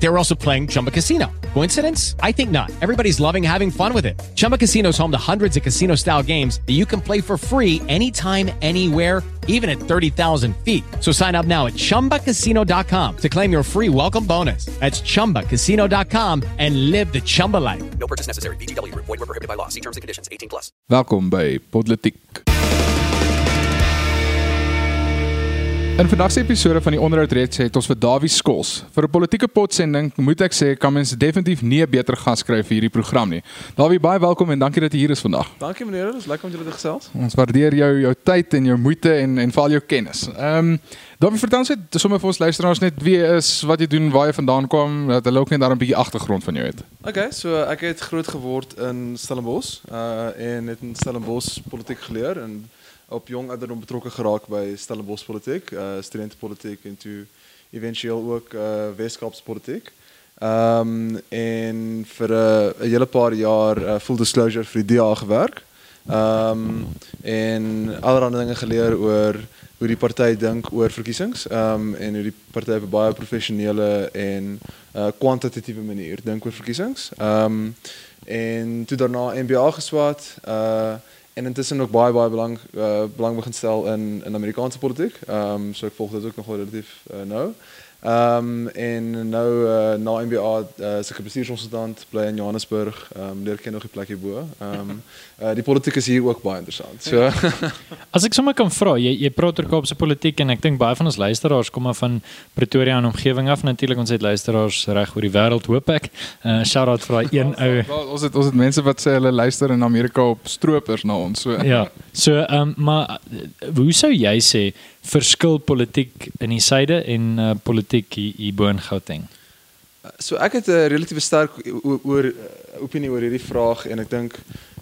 They were also playing Chumba Casino. Coincidence? I think not. Everybody's loving having fun with it. Chumba Casino is home to hundreds of casino style games that you can play for free anytime, anywhere, even at 30,000 feet. So sign up now at chumbacasino.com to claim your free welcome bonus. That's chumbacasino.com and live the Chumba life. No purchase necessary. BGW. Void were prohibited by law. See terms and conditions. 18 plus. Welkom by Politiek. In vandag se episode van die onderhoud reeks het ons vir Dawie Skols. Vir 'n politieke potsending moet ek sê kan mens definitief nie 'n beter gas kry vir hierdie program nie. Dawie, baie welkom en dankie dat jy hier is vandag. Dankie meneer, dit is lekker om julle te gesels. Ons waardeer jou jou tyd en jou moeite en en veral jou kennis. Ehm um, Dawie, vertel ons net sommer vir ons luisteraars net wie jy is, wat jy doen, waar jy vandaan kom, dat hulle ook net daar 'n bietjie agtergrond van jou het. Okay, so ek het groot geword in Stellenbosch uh en het in Stellenbosch politiek geleer en op jong ouderdom betrokke geraak by Stellenbosch politiek, uh studentepolitiek en toe eventueel ook uh Weskaapse politiek. Ehm um, en vir 'n uh, hele paar jaar uh, full disclosure vir die DA gewerk. Ehm um, en allerlei dinge geleer oor hoe die party dink oor verkiesings. Ehm um, en hoe die party op 'n baie professionele en uh kwantitatiewe manier dink oor verkiesings. Ehm um, en toe daarna MBA geswaat. En intussen ook baie baie belang uh, belang begin stel in in Amerikaanse politiek. Ehm um, so ek volg dit ook nog relatief uh. Ehm um, en nou uh, na MBA uh, as ek bestuurskonsultant bly in Johannesburg, ehm um, leer ken nog 'n plekjie bo. Ehm um, uh, die politiek is hier ook baie interessant. So As ek sommer kan vra, jy jy praat oor Kaapse politiek en ek dink baie van ons luisteraars kom maar van Pretoria en omgewing af natuurlik ons het luisteraars reg oor die wêreld hoop ek. Uh shout out vir daai een ou ons het ons het mense wat sê hulle luister in Amerika op stroopers na ons. So Ja. So ehm um, maar uh, hoe sou jy sê verskil politiek in die suide en uh, politiek hier, hier bo in Gauteng? so ek het 'n relatief sterk o- oor uh, opinie oor hierdie vraag en ek dink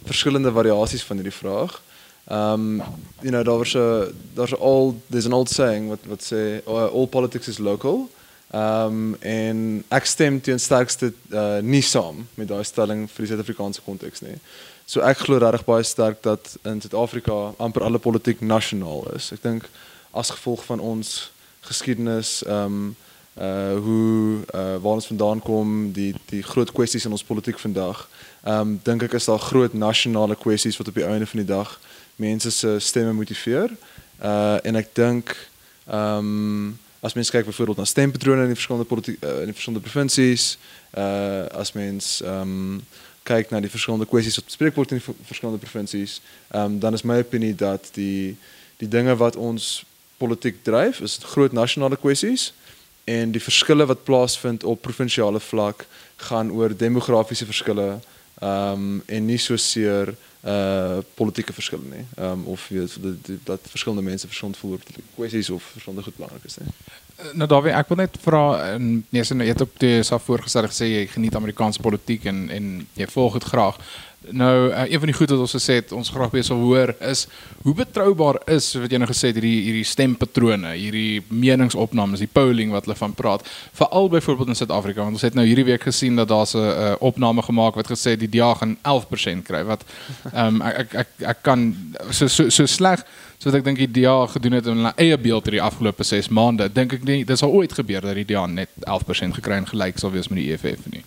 verskillende variasies van hierdie vraag. Um you know daar's 'n daar's 'n old there's an old saying wat wat sê uh, all politics is local. Um en ek stem teen sterkste uh, nie saam met daai stelling vir die Suid-Afrikaanse konteks nie. So ek glo regtig baie sterk dat in Suid-Afrika amper alle politiek nasionaal is. Ek dink as gevolg van ons geskiedenis um uh hoe uh waar ons vandaan kom, die die groot kwessies in ons politiek vandag. Ehm um, dink ek is daar groot nasionale kwessies wat op die einde van die dag mense se stemme motiveer. Uh en ek dink ehm um, as mens kyk byvoorbeeld na stempatrone in die verskillende politiek uh, in die verskillende provinsies, uh as mens ehm um, kyk na die verskillende kwessies wat bespreek word in die verskillende provinsies, ehm um, dan is my opinie dat die die dinge wat ons politiek dryf is groot nasionale kwessies en die verskille wat plaasvind op provinsiale vlak gaan oor demografiese verskille ehm um, en nie so seer uh politieke verskille nie. Ehm um, of weet dat, dat verskillende mense verskillend voel oor kwessies of verskillende goed belangrik is nie. Nou Dawie, ek wil net vra en nee, so jy het op die self voorgestel gesê jy geniet Amerikaanse politiek en en jy volg dit graag. Nou uh, een van die goed wat ons gesê het ons graag weer sal hoor is hoe betroubaar is wat jy nou gesê het hierdie hierdie stempatrone, hierdie meningsopnames, die polling wat hulle van praat, veral byvoorbeeld in Suid-Afrika want ons het nou hierdie week gesien dat daar's 'n uh, opname gemaak wat gesê die DA gaan 11% kry wat ehm um, ek, ek ek ek kan so so, so sleg so wat ek dink die DA gedoen het in hulle eie beeld hierdie afgelope 6 maande, dink ek nie dit sal ooit gebeur dat die DA net 11% gekry en gelyk sal wees met die EFF nie.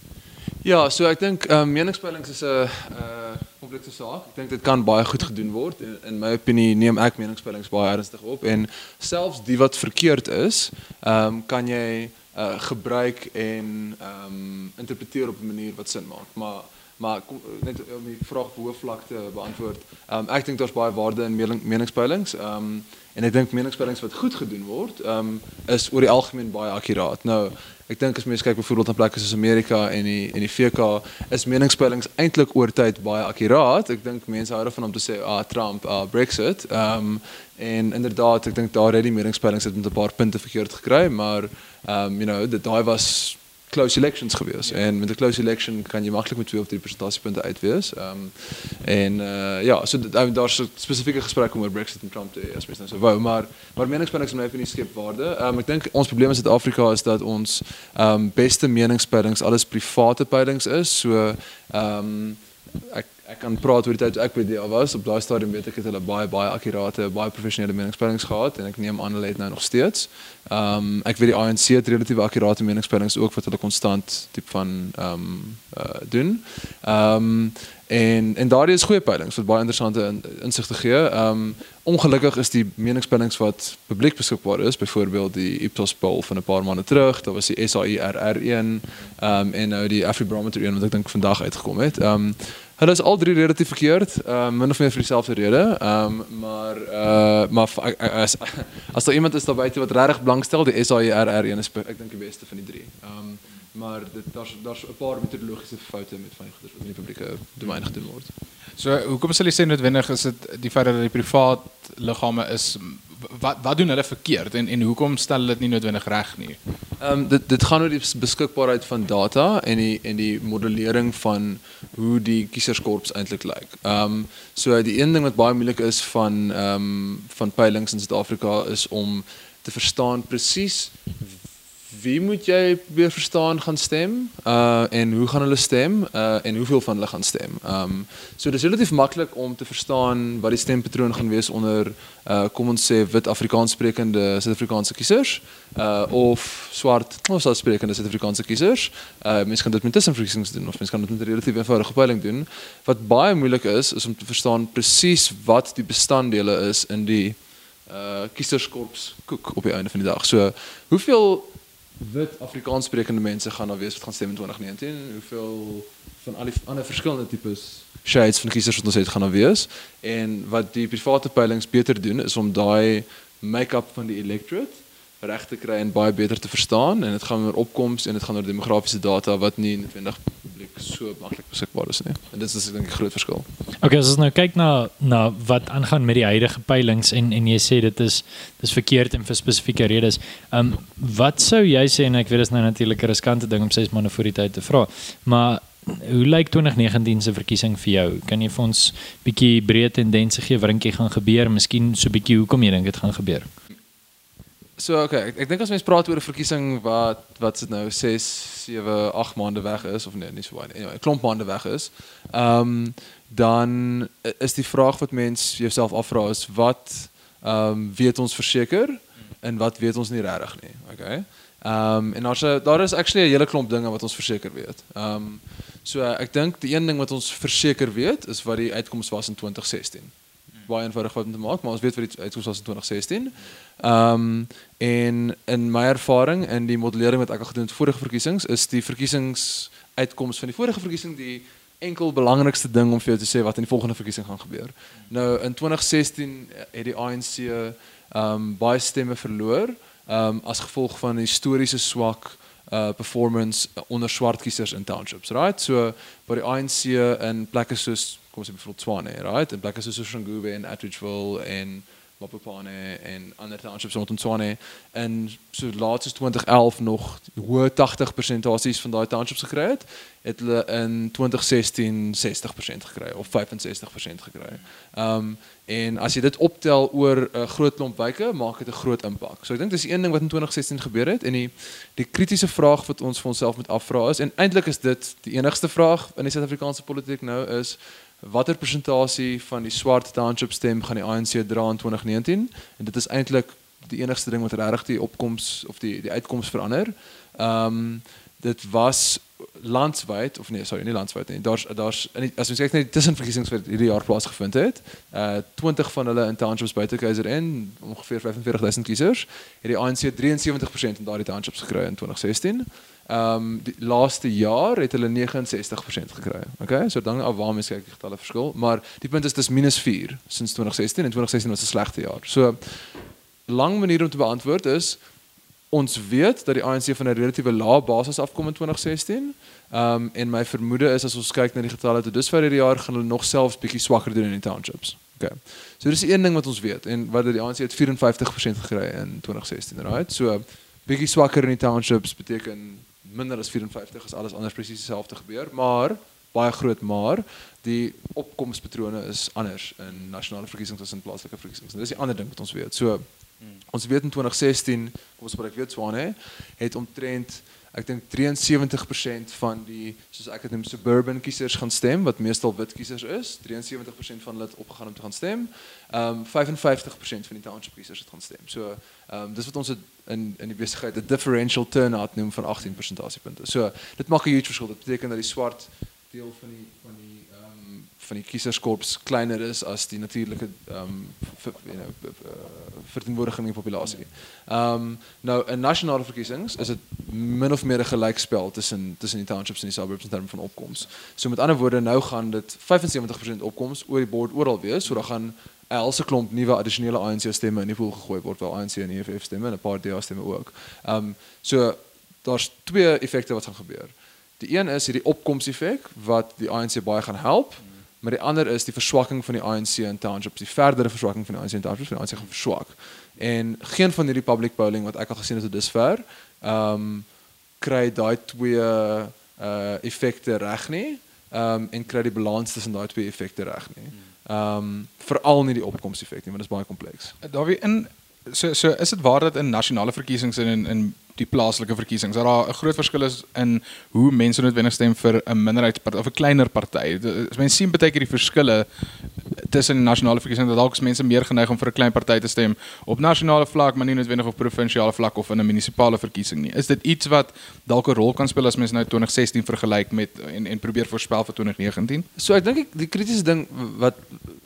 Ja, so ek dink ehm um, meningspeilings is 'n uh komplekse saak. Ek dink dit kan baie goed gedoen word. In, in my opinie neem ek meningspeilings baie ernstig op en selfs die wat verkeerd is, ehm um, kan jy uh gebruik en ehm um, interpreteer op 'n manier wat sin maak. Maar maar kom, net om die vraag op hoë vlak te beantwoord. Ehm um, ek dink daar's baie waarde in mening, meningspeilings. Ehm um, en ek dink meningspeilings wat goed gedoen word, ehm um, is oor die algemeen baie akkuraat. Nou Ek dink as mense kyk byvoorbeeld na plekke soos Amerika en die en die VK is meningspeilings eintlik oor tyd baie akkuraat. Ek dink mense hou daarvan om te sê ah Trump, ah Brexit. Ehm um, en inderdaad, ek dink daar het die meningspeilings het met 'n paar punte verkeerd gekry, maar ehm um, you know, daai was close elections gewees en met 'n close election kan jy maklik met 2 of 3 persentasiepunte uitwees. Ehm um, en uh ja, so dit- I mean, daar's 'n spesifieke gesprek om oor Brexit en Trump te hê as mens nou so wou, maar maar meningspeilings in my opinie skep waarde. Ehm um, ek dink ons probleem in Suid-Afrika is dat ons ehm um, beste meningspeilings alles private peilings is. So ehm um, ek ek kan praat oor die tyd toe ek by DA was. Op daai stadium weet ek het hulle baie baie akkurate, baie professionele meningspeilings gehad en ek neem aan hulle het nou nog steeds. Ehm um, weet die ANC het relatief akkurate meningspeilings ook wat hulle konstant tipe van ehm uh, doen. Ehm en en daardie is goeie peilings wat baie interessante in, insigte gee. Ongelukkig is die meningspeilings wat publiek beskikbaar is, byvoorbeeld die Ipsos poll van 'n paar maande terug, daar was die SAIRR1 ehm um, en nou die Afribarometer 1 wat ek dink vandag uitgekom het. Hulle is al drie relatief verkeerd, um, min of meer vir dieselfde rede. Ehm um, maar uh maar as as daar iemand is daar buite wat regtig belangstel, die SAIRR1 is ek dink die beste van die drie. Ehm um, maar dit daar's daar's 'n paar metodologiese foute met van die goeders wat in die publieke domein gedoen word. So hoekom sal jy sê noodwendig is dit die feit dat dit privaat liggame is wat wat doen hulle verkeerd en en hoekom stel hulle dit nie noodwendig reg nie? Ehm um, dit dit gaan oor die beskikbaarheid van data en die en die modellering van hoe die kieserskorps eintlik lyk. Ehm um, so die een ding wat baie moeilik is van ehm um, van peilings in Suid-Afrika is om te verstaan presies wie moet jy weer verstaan gaan stem uh en hoe gaan hulle stem uh en hoeveel van hulle gaan stem. Um so dis relatief maklik om te verstaan wat die stempatroon gaan wees onder uh kom ons sê wit Afrikaans sprekende Suid-Afrikaanse kiesers uh of swart of swart sprekende Suid-Afrikaanse kiesers. Uh mense kan dit met tussenverkiesings doen of mense kan dit met 'n relatief eenvoudige peiling doen. Wat baie moeilik is is om te verstaan presies wat die bestanddele is in die uh kieserskorps koek op die einde van die dag. So hoeveel wit Afrikaans sprekende mense gaan daar wees wat gaan stem in 2019 hoeveel van al die ander verskillende tipes shades van kiesers wat ons het gaan daar wees. En wat die private peilings beter doen is om daai make-up van die electorate reg te kry en baie beter te verstaan en dit gaan oor opkomste en dit gaan oor demografiese data wat nie noodwendig publiek so maklik beskikbaar is nie. En dit is ek dink 'n groot verskil. Okay, as ons nou kyk na na wat aangaan met die huidige peilings en en jy sê dit is dis verkeerd en vir spesifieke redes. Ehm um, wat sou jy sê en ek weet dit is nou natuurlik 'n riskante ding om 6 maande voor die tyd te vra, maar hoe lyk 2019 se verkiesing vir jou? Kan jy vir ons bietjie breë tendense gee wat dink jy gaan gebeur? Miskien so bietjie hoekom jy dink dit gaan gebeur? So okay, ek, ek dink as mens praat oor 'n verkiesing wat wat sit nou 6, 7, 8 maande weg is of nee, nie so baie nie. Anyway, 'n klomp maande weg is. Ehm um, dan is die vraag wat mens jouself afvra is wat ehm um, weet ons verseker en wat weet ons nie regtig nie. Okay. Ehm um, en daar's daar is actually 'n hele klomp dinge wat ons verseker weet. Ehm um, so ek dink die een ding wat ons verseker weet is wat die uitkoms was in 2016 baie eenvoudig wat om te maak, maar ons weet wat die uitkoms was in 2016. Ehm um, en in my ervaring in die modellering wat ek al gedoen het vorige verkiesings is die verkiesingsuitkoms van die vorige verkiesing die enkel belangrikste ding om vir jou te sê wat in die volgende verkiesing gaan gebeur. Nou in 2016 het die ANC ehm um, baie stemme verloor ehm um, as gevolg van historiese swak uh performance onder swart kiesers in townships, right? So by die ANC in plekke soos kom ons sê byvoorbeeld Tshwane, right? In plekke soos Soshanguve en Atteridgeville en Mapopane en ander townships rondom Tshwane en so laat as 2011 nog hoë 80 persentasies van daai townships gekry het, het hulle in 2016 60% gekry of 65% gekry. Ehm um, en as jy dit optel oor 'n uh, groot klomp wyke, maak dit 'n groot impak. So ek dink dis een ding wat in 2016 gebeur het en die die kritiese vraag wat ons vir onsself moet afvra is en eintlik is dit die enigste vraag in die Suid-Afrikaanse politiek nou is watter persentasie van die swart township stem gaan die ANC dra in 2019 en dit is eintlik die enigste ding wat regtig die opkoms of die die uitkoms verander. Ehm um, dit was landwyd of nee sorry nie landwyd nie. Daar's daar's as ons kyk net die tussenverkiesings wat hierdie jaar plaasgevind het, uh 20 van hulle in townships buite KZN, ongeveer 45000 kiesers, het die ANC 73% in daardie townships gekry in 2016. Ehm um, die laaste jaar het hulle 69% gekry. Okay? So dan af waar mens kyk die getalle verskil, maar die punt is dis minus 4 sinds 2016 en 2016 was 'n slegte jaar. So lang manier om te beantwoord is ons weet dat die ANC van 'n relatiewe lae basis afkom in 2016. Ehm um, en my vermoede is as ons kyk na die getalle tot dusver hierdie jaar gaan hulle nog selfs bietjie swakker doen in die townships. Okay. So dis een ding wat ons weet en wat die ANC het 54% gekry in 2016, right? So bietjie swakker in die townships beteken minder as 54 as alles anders presies dieselfde gebeur, maar baie groot maar die opkomspatrone is anders in nasionale verkiesings as in plaaslike verkiesings. Dis die ander ding wat ons weet. So Ons weet in 2016, kom ons gebruik weer Tswane, het omtrent ek dink 73% van die soos ek dit noem suburban kiesers gaan stem wat meestal wit kiesers is. 73% van hulle het opgegaan om te gaan stem. Ehm um, 55% van die township kiesers het gaan stem. So ehm um, dis wat ons het in in die besigheid 'n differential turnout noem van 18 persentasiepunte. So dit maak 'n huge verskil. Dit beteken dat die swart deel van die van die ehm um, van die kieserskorps kleiner is as die natuurlike ehm um, you know uh, verteenwoordiging in die populasie. Ehm um, nou in nasionale verkiesings is dit min of meer 'n gelykspel tussen tussen die townships en die suburbs in terme van opkomste. So met ander woorde nou gaan dit 75% opkomste oor die bord oral wees, so dan gaan 'n helse klomp nuwe addisionele ANC stemme in die pool gegooi word, wel ANC en EFF stemme en 'n paar DA stemme ook. Ehm um, so daar's twee effekte wat gaan gebeur. Die een is hierdie opkomseffek wat die ANC baie gaan help. Mm maar die ander is die verswakking van die ANC in townships, die verdere verswakking van die ANC in townships, die ANC gaan verswak. En geen van hierdie public polling wat ek al gesien het tot dusver, ehm um, kry daai twee uh effekte reg nie. Ehm um, en kry die balans tussen daai twee effekte reg nie. Ehm um, veral nie die opkomseffek nie, want dit is baie kompleks. Daar weer in so so is dit waar dat in nasionale verkiesings en in in die plaaslike verkiesings dat daar 'n groot verskil is in hoe mense noodwendig stem vir 'n minderheidsparty of 'n kleiner party. As mens sien baie keer die verskille tussen die nasionale verkiesings dat dalk mense meer geneig om vir 'n klein party te stem op nasionale vlak, maar nie noodwendig op provinsiale vlak of in 'n munisipale verkiesing nie. Is dit iets wat dalk 'n rol kan speel as mens nou 2016 vergelyk met en en probeer voorspel vir 2019? So ek dink die kritiese ding wat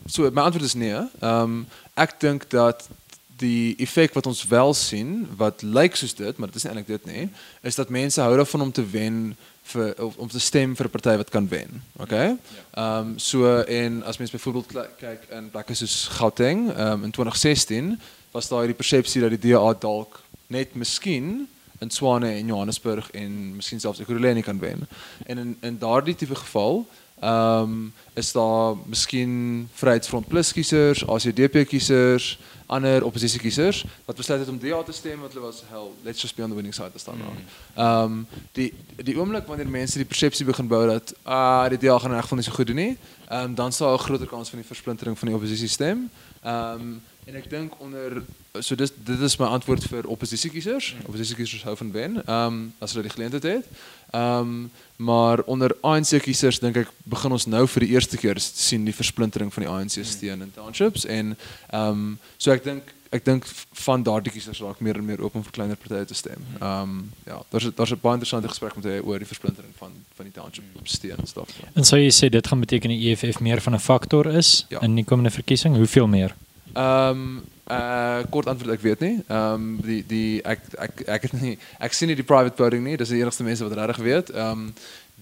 so my antwoord is nee. Ehm um, ek dink dat die effek wat ons wel sien wat lyk soos dit, maar dit is nie eintlik dit nie, is dat mense hou daarvan om te wen vir om te stem vir 'n party wat kan wen. Okay? Ehm um, so en as mens byvoorbeeld kyk in plekke soos Gauteng, ehm um, in 2016 was daar hierdie persepsie dat die DA dalk net miskien in Swane en Johannesburg en miskien selfs Ekurhuleni kan wen. En in in daardie tipe geval ehm um, is daar miskien Vryheidsfront Plus kiesers, ACDP kiesers, ander oppositie kiesers wat besluit het om DA te stem want hulle was hell let's just be on the winning side staan. Mm. Ehm um, die die oomblik wanneer mense die persepsie begin bou dat ah die DA gaan in geval nie so goed doen nie, ehm um, dan sal 'n groter kans van die versplintering van die oppositie stem. Ehm um, en ek dink onder so dis dit is my antwoord vir oppositie kiesers. Mm. Oppositie kiesers hou van wen. Ehm um, as hulle die geleentheid het. Ehm um, maar onder ANC kiesers dink ek begin ons nou vir die eerste keer sien die versplintering van die ANC steun in townships en ehm um, so ek dink ek dink van daardie kiesers raak meer en meer oop om vir kleiner partye te stem. Ehm um, ja, daar's daar's 'n baie interessante gesprek met hy oor die versplintering van van die township steun en stof. En so jy sê dit gaan beteken die EFF meer van 'n faktor is Ja. in die komende verkiesing. Hoeveel meer? Ehm um, uh kort antwoord ek weet nie. Ehm um, die die ek ek ek het nie ek sien nie die private polling nie. Dis die enigste mense wat regtig weet. Ehm um,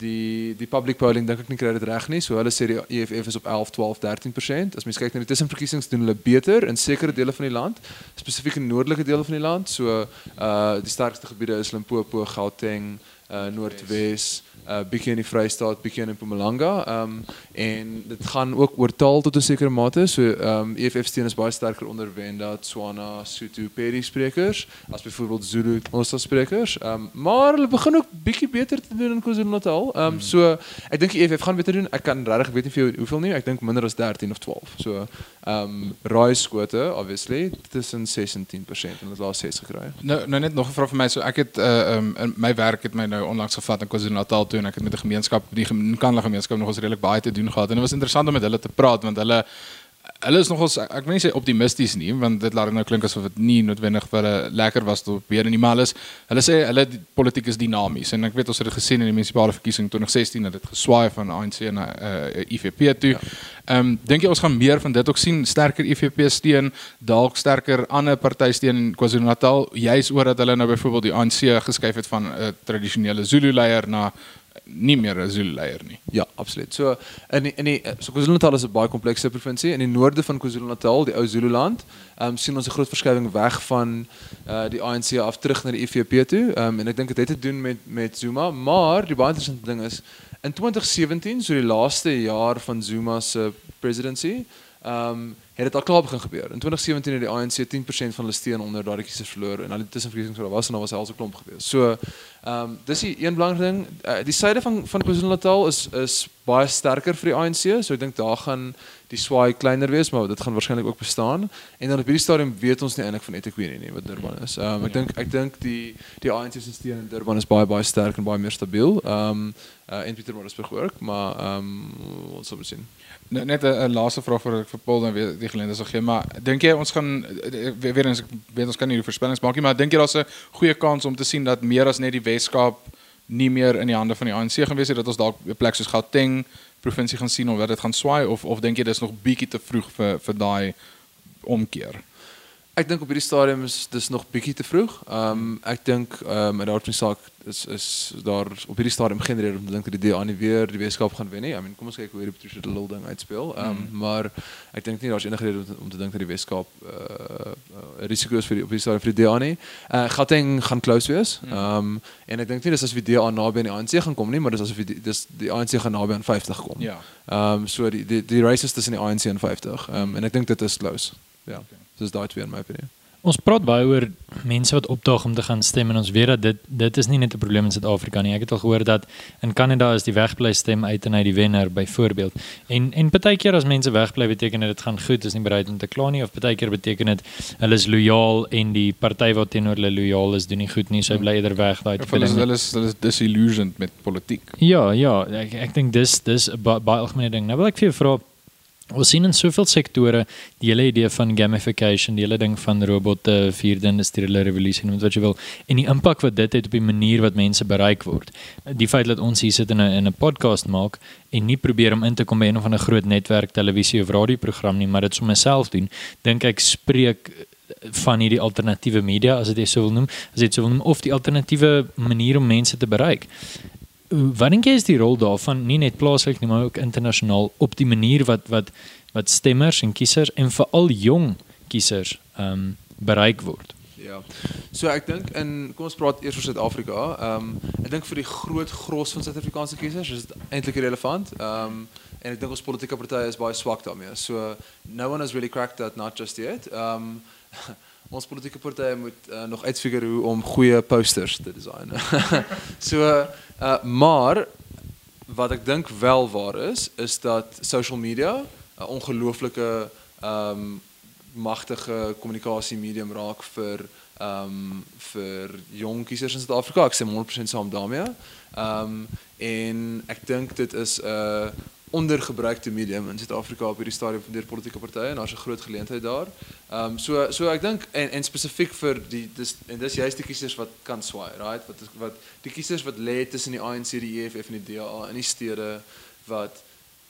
die die public polling dink ek nie kry dit reg nie. So hulle sê die EFF is op 11, 12, 13%. As mens kyk na die tussenverkiesings doen hulle beter in sekere dele van die land, spesifiek in noordelike dele van die land. So uh die sterkste gebiede is Limpopo, Gauteng, uh Noordwes, uh bietjie in die Vrystaat, bietjie in Mpumalanga. Ehm um, en dit gaan ook oor taal tot 'n sekere mate. So ehm um, EFF steun is baie sterker onder Venda, Tswana, Sotho, Pedi sprekers as byvoorbeeld Zulu Xhosa sprekers. Ehm um, maar hulle begin ook bietjie beter te doen in KwaZulu-Natal. Ehm um, so ek dink die EFF gaan beter doen. Ek kan regtig weet nie vir jou hoeveel nie. Ek dink minder as 13 of 12. So ehm um, raai skote obviously tussen 6 en 10% en het laas 6 gekry. Nou nou net nog 'n vraag vir my. So ek het uh um in my werk het my nou onlangs gevat in KwaZulu-Natal toe en ek het met 'n gemeenskap, die Nkandla gemeenskap nog ons redelik baie te doen gehad en dit was interessant om met hulle te praat want hulle hulle is nogals ek wil nie sê optimisties nie want dit laat nou klink asof dit nie noodwendig vir hulle lekker was tot weer in die mal is. Hulle sê hulle politiek is dinamies en ek weet ons het dit gesien in die munisipale verkiesing 2016 dat dit geswaai van ANC na uh, IFP toe. Ehm um, dink jy ons gaan meer van dit ook sien sterker IFP steun, dalk sterker ander party steun in KwaZulu-Natal juis oor dat hulle nou byvoorbeeld die ANC geskuif het van 'n uh, tradisionele Zulu leier na nie meer 'n Zulu leier nie. Ja, absoluut. So in die, in die so KwaZulu-Natal is 'n baie komplekse provinsie. In die noorde van KwaZulu-Natal, die ou Zululand, ehm um, sien ons 'n groot verskywing weg van uh die ANC af terug na die IFP toe. Ehm um, en ek dink dit het te doen met met Zuma, maar die baie interessante ding is in 2017, so die laaste jaar van Zuma se presidency, ehm um, het dit al klaar begin gebeur. In 2017 het die ANC 10% van hulle steun onder daardie kiesers verloor en al die tussenverkiesings wat daar was en daar was al so klomp gewees. So ehm um, dis die een belangrike ding. Uh, die suide van van KwaZulu-Natal is is baie sterker vir die ANC, so ek dink daar gaan die swaai kleiner wees, maar dit gaan waarskynlik ook bestaan. En dan op hierdie stadium weet ons nie eintlik van Etiquette nie wat Durban is. Um, ek dink ek dink die die ANC se steun in Durban is baie baie sterk en baie meer stabiel. Ehm um, uh, en Pietermaritzburg ook, maar ehm um, ons sal sien. Net net 'n laaste vraag vir vir Paul dan weer die geleentheid sal gee, maar dink jy ons gaan eh, weer weer eens ek weet ons kan nie die voorspellings maak nie, maar dink jy daar's 'n goeie kans om te sien dat meer as net die Wes-Kaap nie meer in die hande van die ANC gaan wees nie, dat ons dalk 'n plek soos Gauteng provinsie gaan sien of wat dit gaan swaai of of dink jy dis nog bietjie te vroeg vir vir daai omkeer? Ek dink op hierdie stadium is dis nog bietjie te vroeg. Ehm um, ek dink ehm um, en daarvan saak is is daar op hierdie stadium geen rede om te dink dat die DA nie weer die wetenskap gaan wen nie. I mean, kom ons kyk hoe hierdie Patricia de Lille ding uitspeel. Ehm um, mm. maar ek dink nie daar's enige rede om te, om te dink dat die wetenskap eh uh, uh, risiko's vir die op hierdie stadium vir die DA nie. Eh uh, Gauteng gaan close wees. Ehm um, en ek dink nie dis as die DA naby aan die ANC gaan kom nie, maar dis asof die dis die ANC gaan naby aan 50 kom. Ja. Ehm um, so die die die races tussen die ANC en 50. Ehm um, en ek dink dit is close. Ja. Okay. Dis daai twee in my opinie. Ons praat baie oor mense wat opdaag om te gaan stem en ons weet dat dit dit is nie net 'n probleem in Suid-Afrika nie. Ek het al gehoor dat in Kanada is die wegbly stem uit en uit die wenner byvoorbeeld. En en partykeer as mense wegbly beteken dit dit gaan goed, is nie bereid om te kla nie of partykeer beteken dit hulle is lojaal en die party wat teenoor hulle lojaal is doen nie goed nie, so hy bly eerder weg daai tipe ding. Hulle is hulle is disillusioned met politiek. Ja, ja, ek ek dink dis dis 'n baie algemene ding. Nou wil ek vir jou vra Ons sien in soveel sektore die hele idee van gamification, die hele ding van robotte, vierde industriële revolusie, noem wat jy wil, en die impak wat dit het op die manier wat mense bereik word. Die feit dat ons hier sit in 'n in 'n podcast maak en nie probeer om in te kom by een of ander groot netwerk televisie of radioprogram nie, maar dit sommer self doen, dink ek spreek van hierdie alternatiewe media as dit sou wil noem, as dit sou wil noem of die alternatiewe manier om mense te bereik wat dink jy is die rol daarvan nie net plaaslik nie maar ook internasionaal op die manier wat wat wat stemmers en kiesers en veral jong kiesers ehm um, bereik word. Ja. So ek dink in kom ons praat eers oor Suid-Afrika. Ehm um, ek dink vir die groot gros van Suid-Afrikaanse kiesers is dit eintlik relevant. Ehm um, en ek dink ons politieke partye is baie swak daarmee. So no one has really cracked that not just yet. Ehm um, ons politieke partye moet uh, nog uitfigure hoe om goeie posters te design. so uh, maar wat ek dink wel waar is is dat social media 'n ongelooflike ehm um, magtige kommunikasie medium raak vir ehm um, vir jong kiesers in Suid-Afrika. Ek sê 100% saam daarmee. Ehm um, en ek dink dit is 'n uh, ondergebruikte medium in Suid-Afrika op hierdie stadium van deur politieke partye en daar's 'n groot geleentheid daar. Ehm um, so so ek dink en en spesifiek vir die dis en dis juist die kiesers wat kan swaai, right? Wat wat die kiesers wat lê tussen die ANC, die EFF en die DA in die stede wat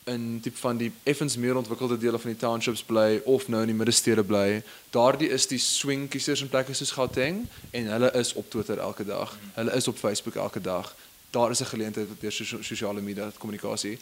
in tipe van die effens meer ontwikkelde dele van die townships bly of nou in die middestede bly. Daardie is die swing kiesers in plekke soos Gauteng en hulle is op Twitter elke dag. Hulle is op Facebook elke dag. Daar is 'n geleentheid deur sosiale media kommunikasie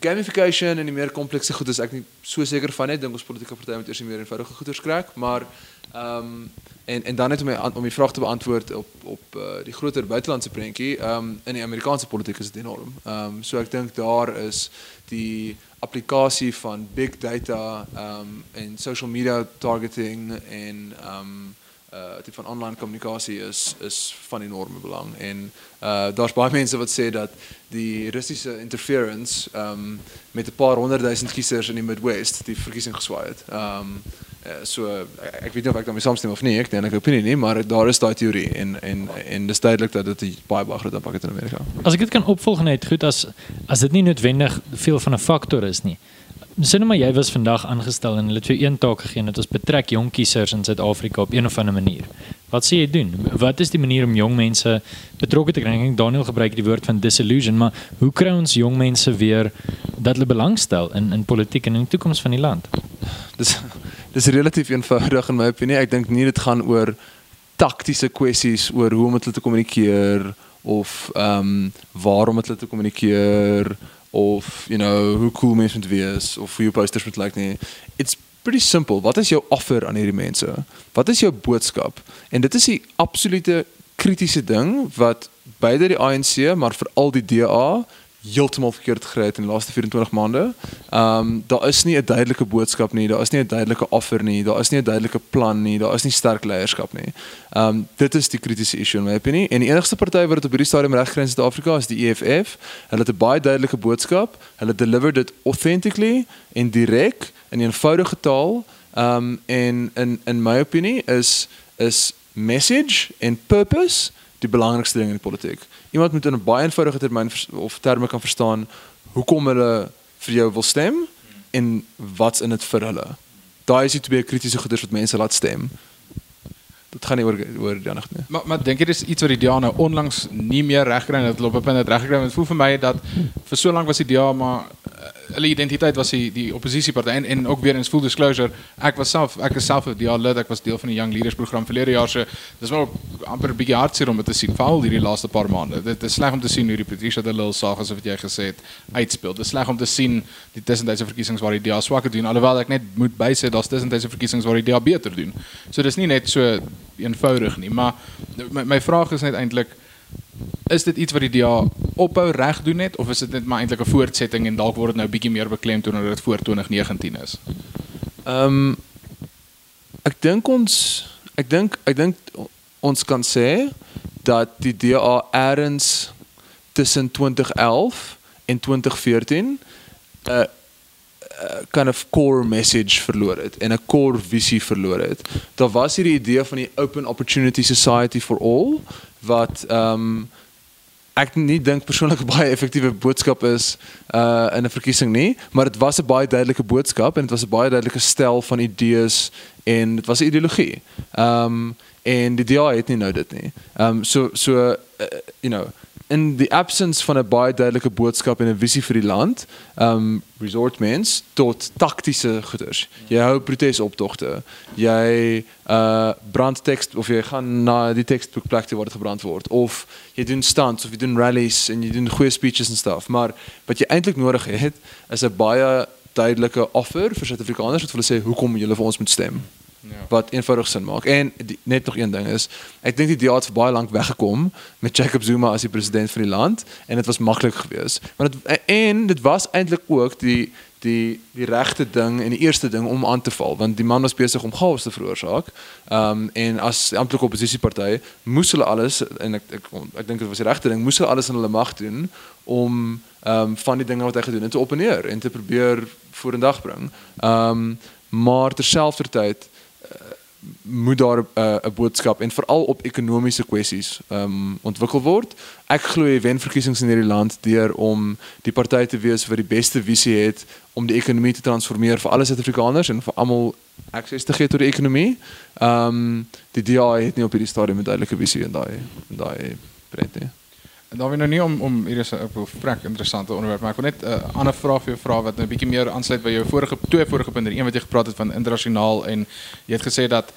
gamification en die meer komplekse goed is ek nie so seker van net dink ons politieke partye moet eers meer eenvoudige goeders kry maar ehm um, en en dan net om my om die vraag te beantwoord op op uh, die groter buitelandse prentjie ehm um, in die Amerikaanse politiek is dit enorm. Ehm um, so ek dink daar is die applikasie van big data ehm um, en social media targeting en ehm um, uh tipe van online kommunikasie is is van enorme belang en uh daar's baie mense wat sê dat die Russiese interference um met 'n paar honderdduisend kiesers in die Midwest die verkiesing geswaai het. Um uh, so ek, ek weet nie of ek daarmee saamstem of nie, ek dink ek opinie nie, maar daar is daai teorie en en en dis duidelik dat dit baie baie groot impak het in Amerika. As ek dit kan opvolg net goed as as dit nie noodwendig veel van 'n faktor is nie. Sien maar jy was vandag aangestel en hulle het vir een taak gegee dit is betrek jong kiesers in Suid-Afrika op een of ander manier. Wat sê jy doen? Wat is die manier om jong mense betrokke te kry? Daniel gebruik die woord van disillusion, maar hoe kry ons jong mense weer dat hulle belangstel in in politiek en in die toekoms van die land? Dis dis relatief eenvoudig in my opinie. Ek dink nie dit gaan oor taktiese kwessies oor hoe om met hulle te kommunikeer of ehm um, waarom met hulle te kommunikeer of you know hoe cool mense moet wees of hoe jou posters moet lyk nie. It's pretty simple. Wat is jou offer aan hierdie mense? Wat is jou boodskap? En dit is die absolute kritiese ding wat beide die ANC maar veral die DA heeltemal verkeerd gekry het in die laaste 24 maande. Ehm um, daar is nie 'n duidelike boodskap nie, daar is nie 'n duidelike offer nie, daar is nie 'n duidelike plan nie, daar is nie sterk leierskap nie. Ehm um, dit is die kritiese issue in my opinie. En die enigste party wat dit op hierdie stadium reg kry in Suid-Afrika is die EFF. Hulle het 'n baie duidelike boodskap. Hulle deliver dit authentically en direk in eenvoudige taal. Ehm um, en in in my opinie is is message en purpose die belangrikste ding in die politiek. Iemand moet in 'n baie eenvoudige termyn of terme kan verstaan hoekom hulle vir jou wil stem en wat's in dit vir hulle. Daai is die twee kritiese goeders wat mense laat stem. Dit gaan nie oor oor die ander nie. Maar maar dink jy dis iets wat die DA nou onlangs nie meer regkry het hulle op 'n punt het regkry want dit voel vir my dat vir so lank was die DA maar hulle identiteit was die die oppositieparty en en ook weer eens full disclosure. Ek was self ek is self 'n lid ek was deel van die Young Leaders program verlede jaar so dis wel amper 'n bietjie hartseer om dit te sien veral hierdie laaste paar maande. Dit is sleg om te sien hoe die Patricia de Lille saak asof wat jy gesê het uitspeel. Dit is sleg om te sien die tussentydse verkiesings waar die DA swakker doen alhoewel ek net moet bysê daar's tussentydse verkiesings waar die DA beter doen. So dis nie net so eenvoudig nie maar my, my vraag is net eintlik is dit iets wat die DA ophou reg doen net of is dit net maar eintlik 'n voortsetting en dalk word dit nou bietjie meer beklemtoon omdat dit voor 2019 is? Ehm um, ek dink ons ek dink ek dink ons kan sê dat die DA eers tussen 2011 en 2014 'n uh, kind of core message verloor het en 'n core visie verloor het. Daar was hierdie idee van die open opportunity society for all wat ehm um, ek nie dink persoonlik baie effektiewe boodskap is uh in 'n verkiesing nie, maar dit was 'n baie duidelike boodskap en dit was 'n baie duidelike stel van idees en dit was 'n ideologie. Ehm um, en die DA het nie nou dit nie. Ehm um, so so uh, you know in the absence van 'n baie duidelike boodskap en 'n visie vir die land, um, resort mens tot taktiese goeders. Jy hou protesoptogte. Jy uh brand teks of jy gaan na die teksboekplek toe waar dit gebrand word of jy doen stunts of jy doen rallies en jy doen goeie speeches en stuff. Maar wat jy eintlik nodig het is 'n baie duidelike offer vir Suid-Afrikaners wat hulle sê hoekom julle vir ons moet stem Ja. wat eenvoudig sin maak. En die, net nog een ding is, ek dink die DA het vir baie lank weggekom met Jacob Zuma as die president van die land en dit was maklik geweest. Want dit en dit was eintlik ook die die die regte ding en die eerste ding om aan te val want die man was besig om chaos te veroorsaak. Ehm um, en as amptelike oppositieparty moes hulle alles en ek ek, ek dink dit was die regte ding, moes hulle alles in hulle mag doen om ehm um, van die dinge wat hy gedoen het te opponeer en te probeer vorendag bring. Ehm um, maar terselfdertyd moet daar 'n uh, boodskap en veral op ekonomiese kwessies ehm um, ontwikkel word. Ek glo jy wen verkiesings in hierdie land deur om die party te wees wat die beste visie het om die ekonomie te transformeer vir alle Suid-Afrikaners en vir almal akses te gee tot die ekonomie. Ehm um, die DA het nie op hierdie stadium 'n duidelike visie in daai in daai pret nie. Dan weer nou nie om om hier is 'n vrek interessante onderwerp, maar ek wil net 'n uh, ander vraag vir jou vra wat nou 'n bietjie meer aansluit by jou vorige twee vorige punte. Een wat jy gepraat het van internasionaal en jy het gesê dat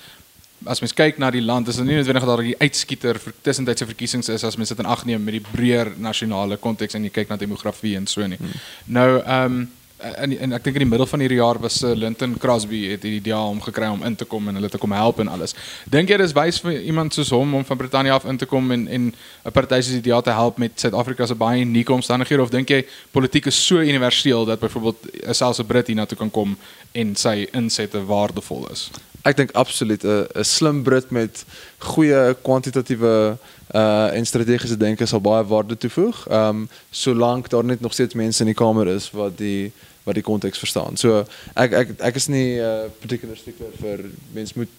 as mens kyk na die land, is dit nie noodwendig dat daar die uitskieter vir tussentydse verkiesings is as mens dit in ag neem met die breër nasionale konteks en jy kyk na demografie en so nie. Hmm. Nou ehm um, en, en ek dink in die middel van hierdie jaar was uh, Linton Crosby het die idee om gekry om in te kom en hulle te kom help en alles. Dink jy dis wys vir iemand soos hom om van Brittanje af in te kom en en 'n party soos die DA te help met Suid-Afrika se baie unieke omstandighede of dink jy politiek is so universeel dat byvoorbeeld selfs 'n Brit hiernatoe kan kom en sy insette waardevol is? Ek dink absoluut 'n 'n slim Brit met goeie kwantitatiewe uh en strategiese denke sal baie waarde toevoeg. Ehm um, solank daar net nog steeds mense in die kamer is wat die wat die konteks verstaan. So ek ek ek is nie 'n uh, particular stickler vir mens moet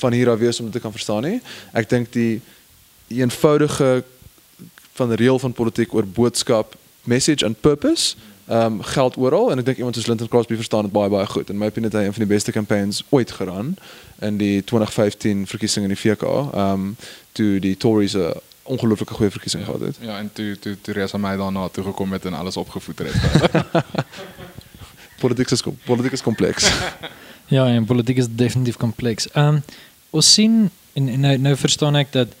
van hier af wees om dit te kan verstaan nie. Ek dink die, die eenvoudige van die reël van politiek oor boodskap, message and purpose ehm um, geld oral en ek dink iemand soos Linton Crosby verstaan dit baie baie goed. In my opinie het hy een van die beste campaigns ooit geraan in die 2015 verkiesing in die VK. Ehm um, toe die Tories 'n ongelooflike goeie verkiesing Ja, gehad het. ja en toe toe Theresa May daarna toe gekom het en alles opgevoeter het. Politiek is politiek is kompleks. Ja, en politiek is definitief kompleks. Ehm um, ons sien en, en nou nou verstaan ek dat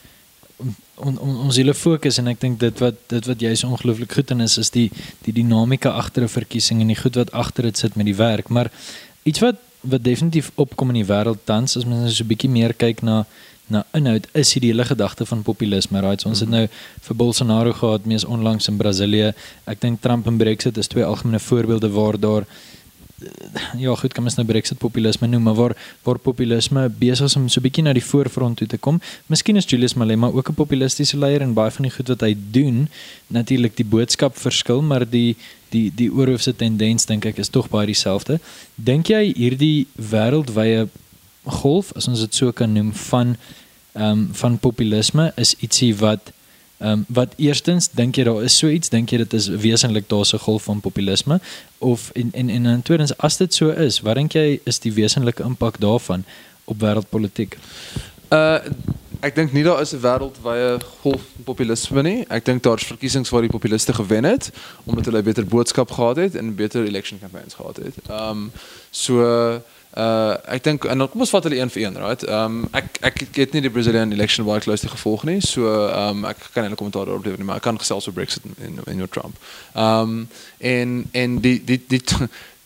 on, on, ons hele fokus en ek dink dit wat dit wat jy so ongelooflik goed in is is die die dinamika agter 'n verkiesing en die goed wat agter dit sit met die werk, maar iets wat wat definitief opkom in die wêreld tans as mens so 'n bietjie meer kyk na na inhoud is hier die hele gedagte van populisme, right? So ons het nou vir Bolsonaro gehad mees onlangs in Brasilië. Ek dink Trump en Brexit is twee algemene voorbeelde waar daar ja, goed, kan mens nou Brexit populisme noem, maar waar waar populisme besig is om so bietjie na die voorfront toe te kom. Miskien is Julius Malema ook 'n populistiese leier en baie van die goed wat hy doen, natuurlik die boodskap verskil, maar die die die oorhoofse tendens dink ek is tog baie dieselfde. Dink jy hierdie wêreldwye golf, as ons dit so kan noem, van ehm um, van populisme is ietsie wat Ehm um, wat eerstens dink jy daar is so iets dink jy dit is wesentlik daar's 'n golf van populisme of en en en in tweedens as dit so is wat dink jy is die wesentlike impak daarvan op wêreldpolitiek? Uh ek dink nie daar is 'n wêreldwye golf van populisme nie. Ek dink daar's verkiesings waar die populiste gewen het omdat hulle 'n beter boodskap gehad het en beter election campaigns gehad het. Ehm um, so uh ek dink en kom ons vat hulle een vir een, right? Ehm um, ek ek het nie die Brazilian election baie closely gevolg nie. So ehm um, ek kan nie 'n kommentaar daarop lewer nie, maar ek kan gesels oor Brexit en en oor Trump. Ehm um, en en die die die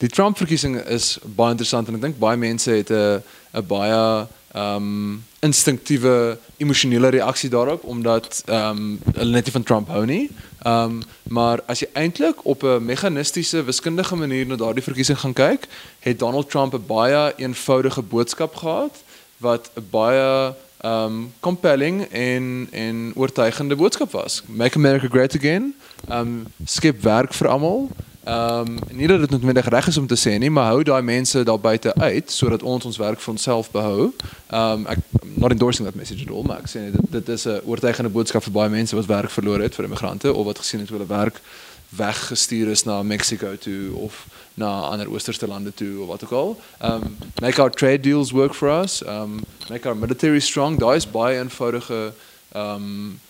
die Trump verkiesing is baie interessant en ek dink baie mense het 'n 'n baie ehm um, instinktiewe emosionele reaksie daarop omdat ehm um, hulle net nie van Trump hou nie. Ehm um, maar as jy eintlik op 'n meganistiese wiskundige manier na daardie verkiesing gaan kyk, het Donald Trump 'n baie eenvoudige boodskap gehad wat 'n baie ehm um, compelling en en oortuigende boodskap was. Make America great again. Ehm um, skep werk vir almal. Ehm um, nie dat dit noodwendig reg is om te sê nie, maar hou daai mense daar buite uit sodat ons ons werk vir onsself behou. Ehm um, ek not endorsing that message at all, maar ek sê dit dit is 'n oortuigende boodskap vir baie mense wat werk verloor het vir immigrante of wat gesien het hoe hulle werk weggestuur is na Mexico toe of na ander oosterse lande toe of wat ook al. Um make our trade deals work for us. Um make our military strong. Daai is baie eenvoudige um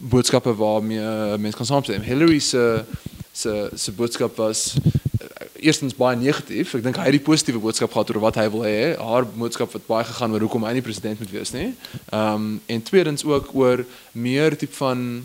boodskappe waarmee mense kan saamstem. Hillary se se se boodskap was uh, eerstens baie negatief. Ek dink hy het die positiewe boodskap gehad oor wat hy wil hê. Haar boodskap het baie gegaan oor hoekom hy nie president moet wees nie. Ehm um, en tweedens ook oor meer tipe van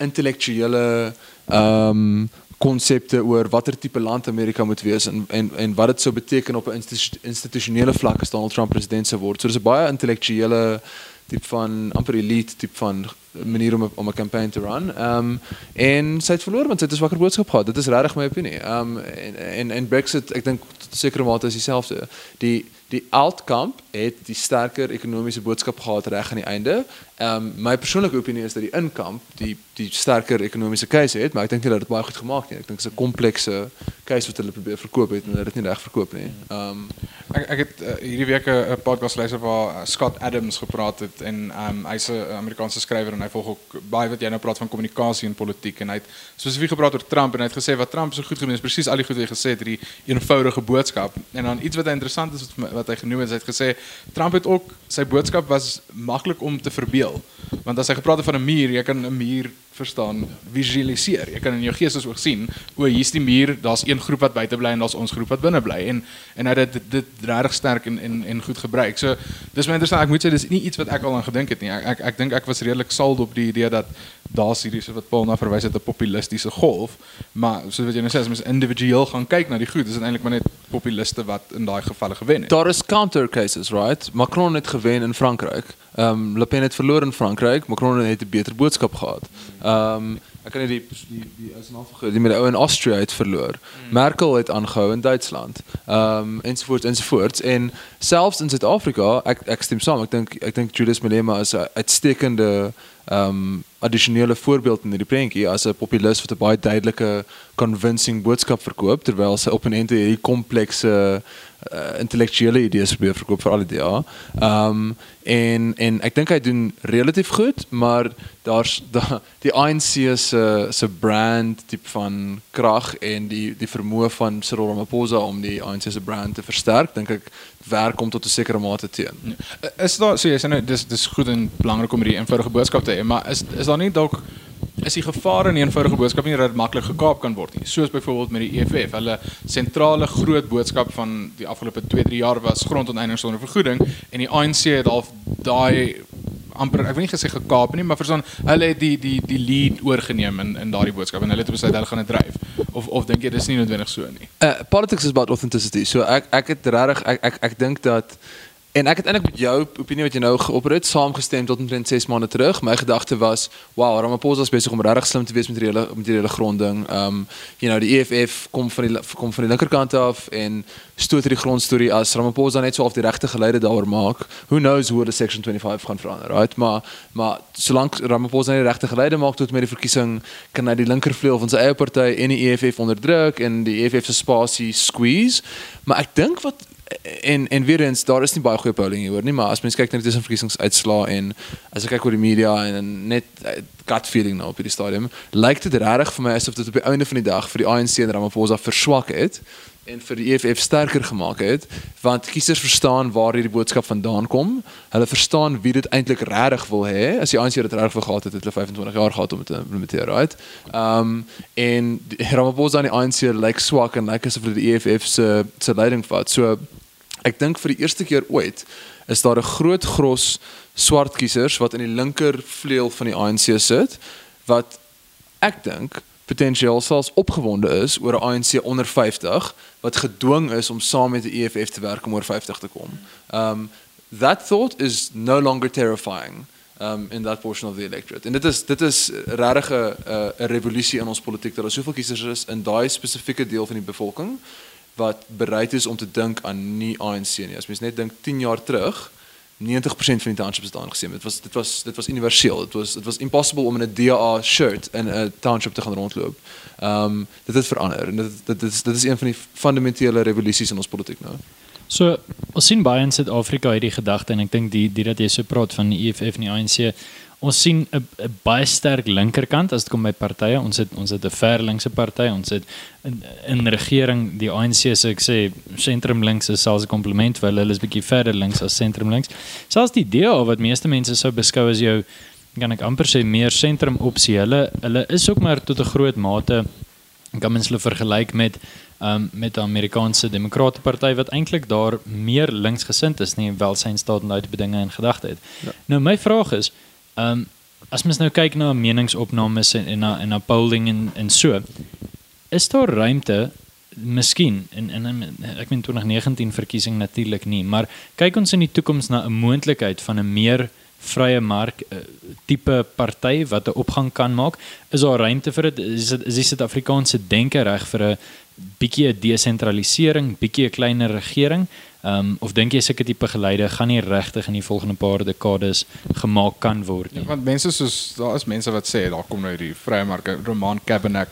intellektuele ehm um, konsepte oor watter tipe land Amerika moet wees en en en wat dit sou beteken op 'n institu institusionele vlak as Donald Trump president sou word. So dis 'n baie intellektuele tipe van amper elite tipe van manier om om 'n campaign te run. Ehm um, en sy het verloor want sy het 'n swakker boodskap gehad. Dit is regtig my opinie. Ehm um, en, en en Brexit, ek dink sekere mate is dieselfde. Die die outcome het die sterker ekonomiese boodskap gehad reg aan die einde. Ehm um, my persoonlike opinie is dat die income die die sterker ekonomiese keuse het, maar ek dink nie dat dit baie goed gemaak nie. Ek dink dit is 'n komplekse keuse wat hulle probeer verkoop het en hulle het dit nie reg verkoop nie. Ehm um, Ek ek het uh, hierdie week 'n podcast luister waar uh, Scott Adams gepraat het en um, hy's 'n Amerikaanse skrywer en hy volg ook baie wat jy nou praat van kommunikasie en politiek en hy het spesifiek gepraat oor Trump en hy het gesê wat Trump so goed gedoen het, presies al die goed wat hy gesê het, eenvoudige boodskap. En dan iets wat interessant is wat, wat hy genoem het, hy het gesê Trump het ook sy boodskap was maklik om te verbeel. Want as hy gepraat het van 'n muur, jy kan 'n muur verstaan visualiseer. Jy kan in jou gees as ook sien, o, hier's die muur, daar's een groep wat buite bly en daar's ons groep wat binne bly en en hy het dit dit regtig sterk en en en goed gebruik. So dis my interessant. Ek moet sê dis nie iets wat ek al aan gedink het nie. Ek ek ek dink ek was redelik sold op die idee dat daar's hierdie so wat Paul na verwys het 'n populistiese golf, maar soos wat jy nou sê as mens individueel gaan kyk na die goed, is eintlik maar net populiste wat in daai gevalle gewen het. daar is counter cases, right? Macron het gewen in Frankryk. Ehm um, Le Pen het verloor in Frankryk. Macron het 'n beter boodskap gehad. Ehm um, ek kan nie die die die is nou vergeet, die met die ou in Austria het verloor. Merkel het aangehou in Duitsland. Ehm um, ensovoorts ensovoorts en selfs in Suid-Afrika, ek ek stem saam. Ek dink ek dink Julius Malema is 'n uitstekende um, addisionele voorbeeld in hierdie prentjie as 'n populis wat 'n baie duidelike convincing boodskap verkoop terwyl sy opponente hierdie komplekse uh, intellektuele idees probeer verkoop vir al die DA. Ehm um, en en ek dink hy doen relatief goed, maar daar's da, die ANC se se brand tipe van krag en die die vermoë van Cyril Ramaphosa om die ANC se brand te versterk, dink ek werk om tot 'n sekere mate teen. Is daar so jy sê nou dis dis goed en belangrik om hierdie eenvoudige boodskap te hê, maar is is daar nie dalk is die gevaar in die eenvoudige boodskap nie dat dit maklik gekaap kan word nie. Soos byvoorbeeld met die EFF, hulle sentrale groot boodskap van die afgelope 2-3 jaar was grondonteiening sonder vergoeding en die ANC het al daai amper ek wil nie gesê gekaap nie, maar verstaan, hulle het die die die lead oorgeneem in in daardie boodskap en hulle het besluit hulle gaan dit dryf. Of of dink jy dis nie noodwendig so nie? Uh, politics is about authenticity. So ek ek het regtig ek ek ek dink dat En ek het eintlik met jou opinie wat jy nou geopper het saamgestem tot omtrent 6 maande terug. My gedagte was, wow, Ramaphosa is besig om regtig slim te wees met die hele met die hele gronding. Um you know, die EFF kom van die kom van die linkerkant af en stoot hierdie grondstorie as Ramaphosa net so of die regte geleide daaroor maak. Who knows hoe die section 25 gaan verander, right? Maar maar solank Ramaphosa nie die regte geleide maak tot met die verkiesing kan hy die linkervleuel van sy eie party en die EFF onderdruk en die EFF se spasie squeeze. Maar ek dink wat en en weer eens daar is nie baie goeie polling hier hoor nie maar as mens kyk na die tussenverkiesingsuitslae en as ek kyk oor die media en net uh, gut feeling nou op hierdie stadium lyk dit regtig vir my asof dit op die einde van die dag vir die ANC en Ramaphosa verswak het en vir die EFF sterker gemaak het want kiesers verstaan waar hierdie boodskap vandaan kom. Hulle verstaan wie dit eintlik regtig wil hê. As die ANC dit wil gehad het het hulle 25 jaar gehad om dit te implementeer right? Um en Ramaphosa en die ANC lyk swak en lyk asof hulle die EFF se se leiding vat. So ek dink vir die eerste keer ooit is daar 'n groot gros swart kiesers wat in die linker vleuel van die ANC sit wat ek dink potensieel selfs opgewonde is oor 'n ANC onder 50 wat gedwing is om saam met die EFF te werk om oor 50 te kom. Um that thought is no longer terrifying um in that portion of the electorate. En dit is dit is regtig 'n 'n revolusie in ons politiek dat daar soveel kiesers is in daai spesifieke deel van die bevolking wat bereid is om te dink aan nie ANC nie. As mens net dink 10 jaar terug, 90% van die townships het aangesien. Dit was dit was dit was universeel. Dit was dit was impossible om in 'n DA shirt in 'n township te gaan rondloop. Ehm um, dit het verander en dit dit is dit is een van die fundamentele revolusies in ons politiek nou. So ons sien baie in Suid-Afrika hierdie gedagte en ek dink die die dat jy so praat van die EFF en die ANC ons sien 'n baie sterk linkerkant as dit kom by partye. Ons het ons het 'n ver linkse party. Ons het in, in regering die ANC se ek sê sentrum links is selfs 'n kompliment vir hulle. Hulle is bietjie verder links as sentrum links. Selfs die DA wat meeste mense sou beskou as jou kan ek amper sê meer sentrum opsie. Hulle hulle is ook maar tot 'n groot mate kan mens hulle vergelyk met um, met die Amerikaanse Demokrate Party wat eintlik daar meer linksgesind is nie welsynsstaat en daai bedinge in gedagte het. Ja. Nou my vraag is Ehm um, as mens nou kyk na meningsopnames en en na en na polling en en so is daar ruimte miskien in in ek meen 2019 verkiesing natuurlik nie maar kyk ons in die toekoms na 'n moontlikheid van 'n meer vrye mark uh, tipe party wat 'n opgang kan maak. Is daar ruimte vir dit is dit is die Suid-Afrikaanse denke reg vir 'n bietjie 'n desentralisering bietjie 'n kleiner regering Ehm um, of dink jy seker tipe geleide gaan nie regtig in die volgende paar dekades gemaak kan word nie? Ja, want mense soos daar is mense wat sê daar kom nou die vrye mark Roman Cabernet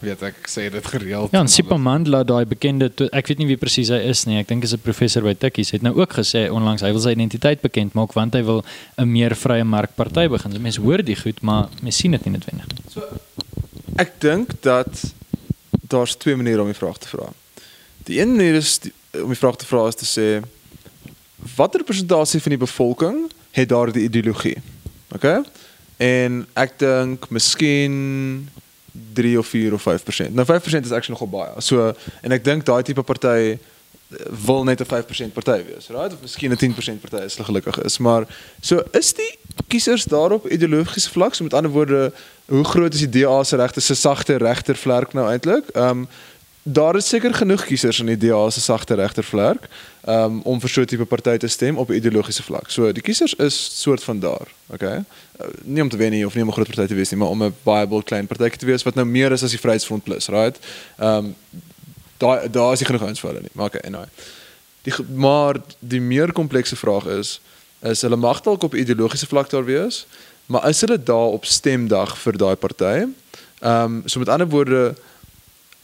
weet ek sê dit gereeld. Ja, en Sipa Mandla daai bekende ek weet nie wie presies hy is nie. Ek dink is 'n professor by Tikkies het nou ook gesê onlangs hy wil sy identiteit bekend maak want hy wil 'n meer vrye mark party begin. So mense hoor die goed, maar mense sien dit nie noodwendig. So ek dink dat daar's twee maniere om die vraag te vra. Die een manier is die, om die vraag te vra is te sê watter persentasie van die bevolking het daardie ideologie? OK? En ek dink miskien 3 of 4 of 5%. Nou 5% is actually nogal baie. So en ek dink daai tipe party wil net 'n 5% party wees, right? Of miskien 'n 10% party as hulle gelukkig is, maar so is die kiesers daarop ideologiese vlak, so met ander woorde, hoe groot is die DA se regte se sagte regter vlerk nou eintlik? Ehm um, daar is seker genoeg kiesers in die DA se sagte regtervlek um, om vir so 'n tipe party te stem op 'n ideologiese vlak. So die kiesers is soort van daar, okay? Uh, nie om te wen nie of nie om 'n groot party te wees nie, maar om 'n viable klein party te wees wat nou meer is as die Vryheidsfront plus, right? Ehm um, daar daar is nie genoeg ouens vir hulle nie. Maar okay, anyway. Die maar die meer komplekse vraag is is hulle mag dalk op ideologiese vlak daar wees, maar is hulle daar op stemdag vir daai party? Ehm um, so met ander woorde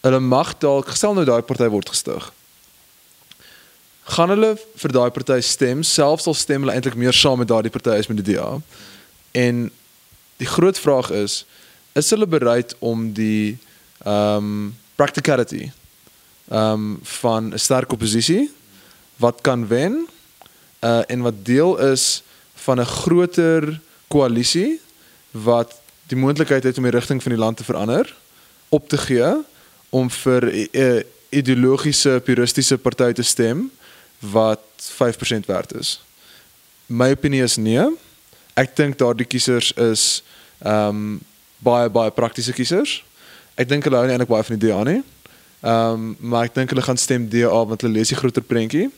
hulle mag dalk gestel nou daai party word gestig. Gaan hulle vir daai party stem, selfs al stem hulle eintlik meer saam met daardie party as met die DA. En die groot vraag is, is hulle bereid om die ehm um, practicality ehm um, van 'n sterk oppositie wat kan wen uh en wat deel is van 'n groter koalisie wat die moontlikheid het om die rigting van die land te verander op te gee om vir 'n uh, ideologiese puristiese party te stem wat 5% werd is. My opinie is nee. Ek dink daardie kiesers is ehm um, baie baie praktiese kiesers. Ek dink hulle hou nie eintlik baie van die DA nie. Ehm um, maar ek dink hulle gaan stem DA want hulle lees die groter prentjie.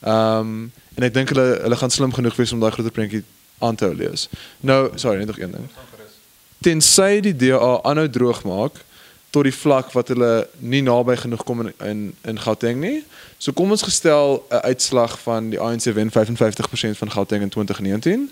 Ehm um, en ek dink hulle hulle gaan slim genoeg wees om daai groter prentjie aan te hou lees. Nou, sorry, net nog een ding. Tensy die DA aanhou droog maak tot die vlak wat hulle nie naby genoeg kom in in, in Gauteng nie. So kom ons gestel 'n uitslag van die ANC wen 55% van Gauteng in 2019.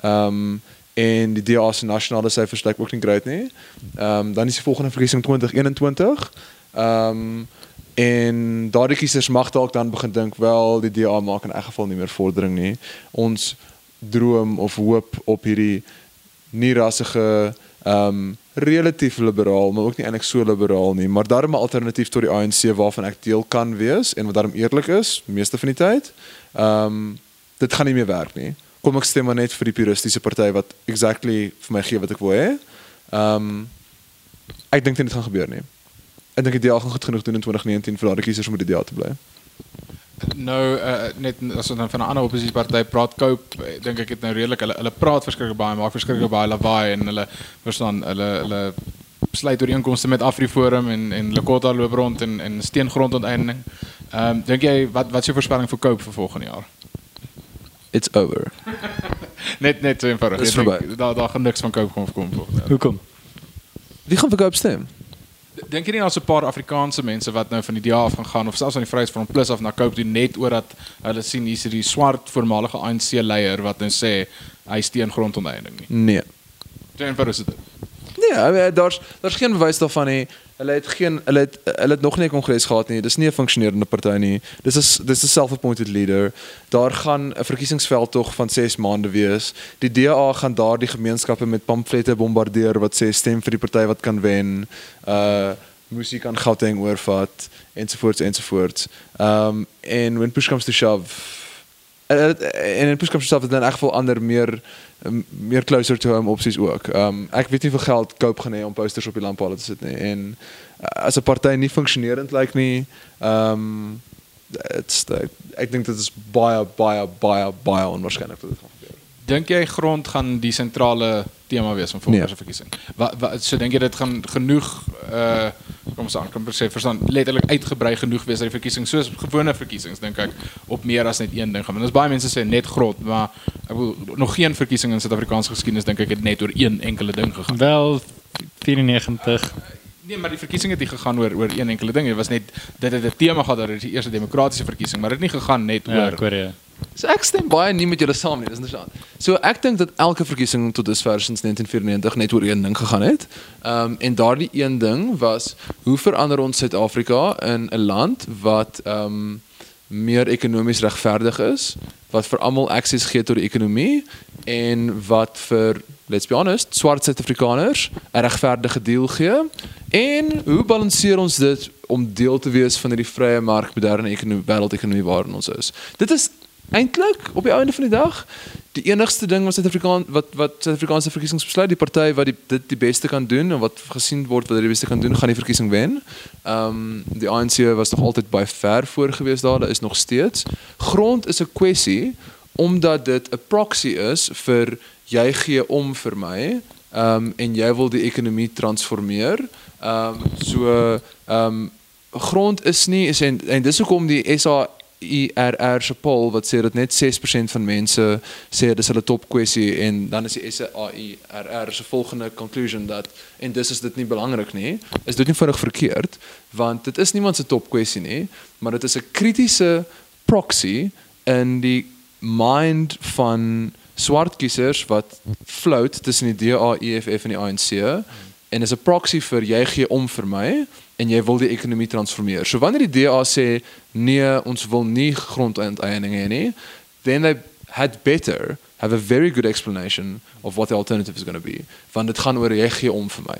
Ehm um, en die DA se nasionale syfers lyk ook nie great nie. Ehm um, dan is die volgende verkiesing 2021. Ehm um, en daardie kiesers mag dalk dan begin dink wel die DA maak in elk geval nie meer vordering nie. Ons droom of hoop op hierdie nie rassige um, relatief liberaal, maar ook nie eintlik so liberaal nie, maar daarom 'n alternatief tot die ANC waarvan ek deel kan wees en wat daarom eerlik is, meeste van die tyd. Ehm um, dit gaan nie meer werk nie. Kom ek stem maar net vir die puristiese party wat exactly vir my gee wat ek wil hê. Ehm um, ek dink dit gaan gebeur nie. Ek dink DA gaan goed genoeg doen in 2019 vir daardie kiesers om by die DA te bly. Nou uh, net as ons dan van 'n ander oppositieparty praat, Cope, eh, dink ek het nou redelik hulle hulle praat verskriklik baie, maak verskriklik baie lawaai en hulle verstaan hulle hulle sluit ooreenkomste met Afriforum en en Lekota loop rond en en steengrondonteeneming. Ehm um, dink jy wat wat is jou voorspelling vir Cope vir volgende jaar? It's over. net net so eenvoudig. Dis verby. Daar daar gaan niks van Cope kom kom volgende jaar. Hoekom? Wie gaan vir Cope stem? Dink jy nie daar's 'n paar Afrikaanse mense wat nou van die DA af gaan gaan of selfs aan die Vryheidsfront Plus af na Cope toe net omdat hulle sien hier's hierdie swart voormalige ANC leier wat nou sê hy steun grondonteeneming nie. Nee. Eenvoudig is dit. Nee, mean, daar's daar's geen bewys daarvan nie. Hulle het geen hulle het hulle het nog nie 'n kongres gehad nie. Dis nie 'n funksionerende party nie. Dis is dis 'n self-appointed leader. Daar gaan 'n verkiesingsveld tog van 6 maande wees. Die DA gaan daardie gemeenskappe met pamflette bombardeer wat sê stem vir die party wat kan wen. Uh musiek aan Gauteng oorvat ensovoorts ensovoorts. Um en when push comes to shove en en in comes to shove dan in elk geval ander meer um, meer closer to home opsies ook. Um ek weet nie hoeveel geld koop gaan hê om posters op die lamppale te sit nie en as 'n party nie funksionerend lyk nie, um dit's ek dink dit is baie baie baie baie onwaarskynlik dat dit gebeur. Dink jy grond gaan die sentrale tema wees van volgende Nee. verkiesing? Wat wat so dink jy dit gaan genoeg uh kom ons aan kan sê verstaan letterlik uitgebrei genoeg wees dat die verkiesing soos gewone verkiesings dink ek op meer as net een ding gaan. Want daar's baie mense sê net grond, maar ek bedoel nog geen verkiesing in Suid-Afrikaanse geskiedenis dink ek het net oor een enkele ding gegaan. Wel 94. Nee, maar die verkiesing het nie gegaan oor oor een enkele ding. Dit was net dit het 'n tema gehad dat dit die eerste demokratiese verkiesing, maar dit het nie gegaan net Ja, oor Korea. So ek stem baie nie met julle saam nie, dis interessant. So ek dink dat elke verkiesing tot dusver sinds 1994 net oor een ding gegaan het. Ehm um, en daardie een ding was hoe verander ons Suid-Afrika in 'n land wat ehm um, meer ekonomies regverdig is, wat vir almal akses gee tot die ekonomie en wat vir let's be honest, swart Suid-Afrikaners 'n regverdige deal gee. En hoe balanseer ons dit om deel te wees van hierdie vrye mark moderne ekonomie wêreldekonomie waarin ons is? Dit is eintlik op die einde van die dag die enigste ding wat Suid-Afrikaan wat wat Suid-Afrikaanse verkiesings besluit, die party wat die dit die beste kan doen en wat gesien word wat die beste kan doen, gaan die verkiesing wen. Ehm um, die ANC was nog altyd baie ver voor gewees daar, daar is nog steeds. Grond is 'n kwessie omdat dit 'n proxy is vir jy gee om vir my ehm um, en jy wil die ekonomie transformeer. Ehm um, so ehm um, grond is nie is en, en dis hoekom die SA IRR se poll wat sê dat net 6% van mense sê dis hulle top kwessie en dan is die SAIRR se volgende conclusion dat en dis is dit nie belangrik nie is dit nie vinnig verkeerd want dit is niemand se top kwessie nie maar dit is 'n kritiese proxy in die mind van swart kiesers wat float tussen die DA, EFF en die ANC en is 'n proxy vir jy gee om vir my en jy wil die ekonomie transformeer. So wanneer die DA sê nee, ons wil nie grondeiening hê nie, then they had better have a very good explanation of what the alternative is going to be. Want dit gaan oor jy gee om vir my.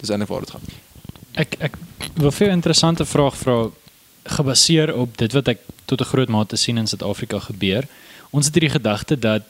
Dis eintlik waar dit gaan. Ek ek wil vir 'n interessante vraag vra gebaseer op dit wat ek tot 'n groot mate sien in Suid-Afrika gebeur. Ons het hierdie gedagte dat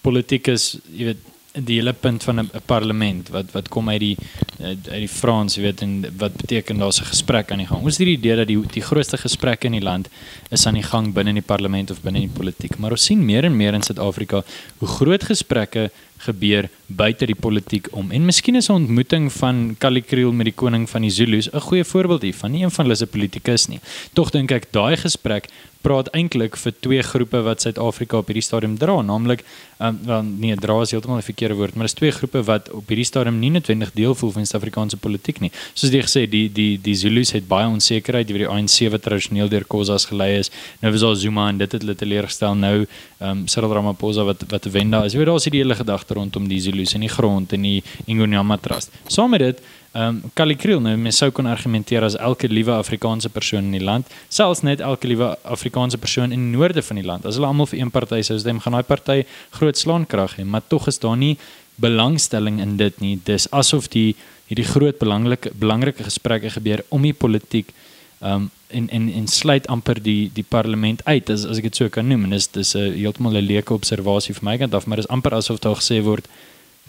politiek is, jy weet, die hele punt van 'n parlement wat wat kom uit die uit die Frans, jy weet, en wat beteken daar's 'n gesprek aan die gang. Ons het die idee dat die die grootste gesprekke in die land is aan die gang binne in die parlement of binne in die politiek, maar ons sien meer en meer in Suid-Afrika hoe groot gesprekke gebeur buite die politiek om. En miskien is 'n ontmoeting van Kalikriel met die koning van die Zulus 'n goeie voorbeeld hiervan. Nie een van hulle is 'n politikus nie. Tog dink ek daai gesprek praat eintlik vir twee groepe wat Suid-Afrika op hierdie stadium dra, naamlik um, nee, dra is heeltemal 'n verkeerde woord, maar dis twee groepe wat op hierdie stadium nie noodwendig deel voel van Suid-Afrikaanse politiek nie. Soos jy gesê, die die die Zulus het baie onsekerheid oor die ANC wat tradisioneel deur Khoza's gelei is. Nou was daar Zuma en dit het hulle teleurgestel. Nou um, Cyril Ramaphosa wat wat wen daar is. Jy weet daar's die hele gedagte rondom die Zulus en die grond en die Ingonyama Trust. Saam met dit Ehm um, Kalikriel nou mens sou kon argumenteer as elke liewe Afrikaanse persoon in die land, selfs net elke liewe Afrikaanse persoon in die noorde van die land. As hulle almal vir een party sou stem, gaan daai party groot slaankrag hê, maar tog is daar nie belangstelling in dit nie. Dis asof die hierdie groot belangrike belangrike gesprekke gebeur om die politiek ehm um, en en en sluit amper die die parlement uit as as ek dit so kan noem en dis dis 'n heeltemal 'n leuke observasie vir my kant af maar dis amper asof daar gesê word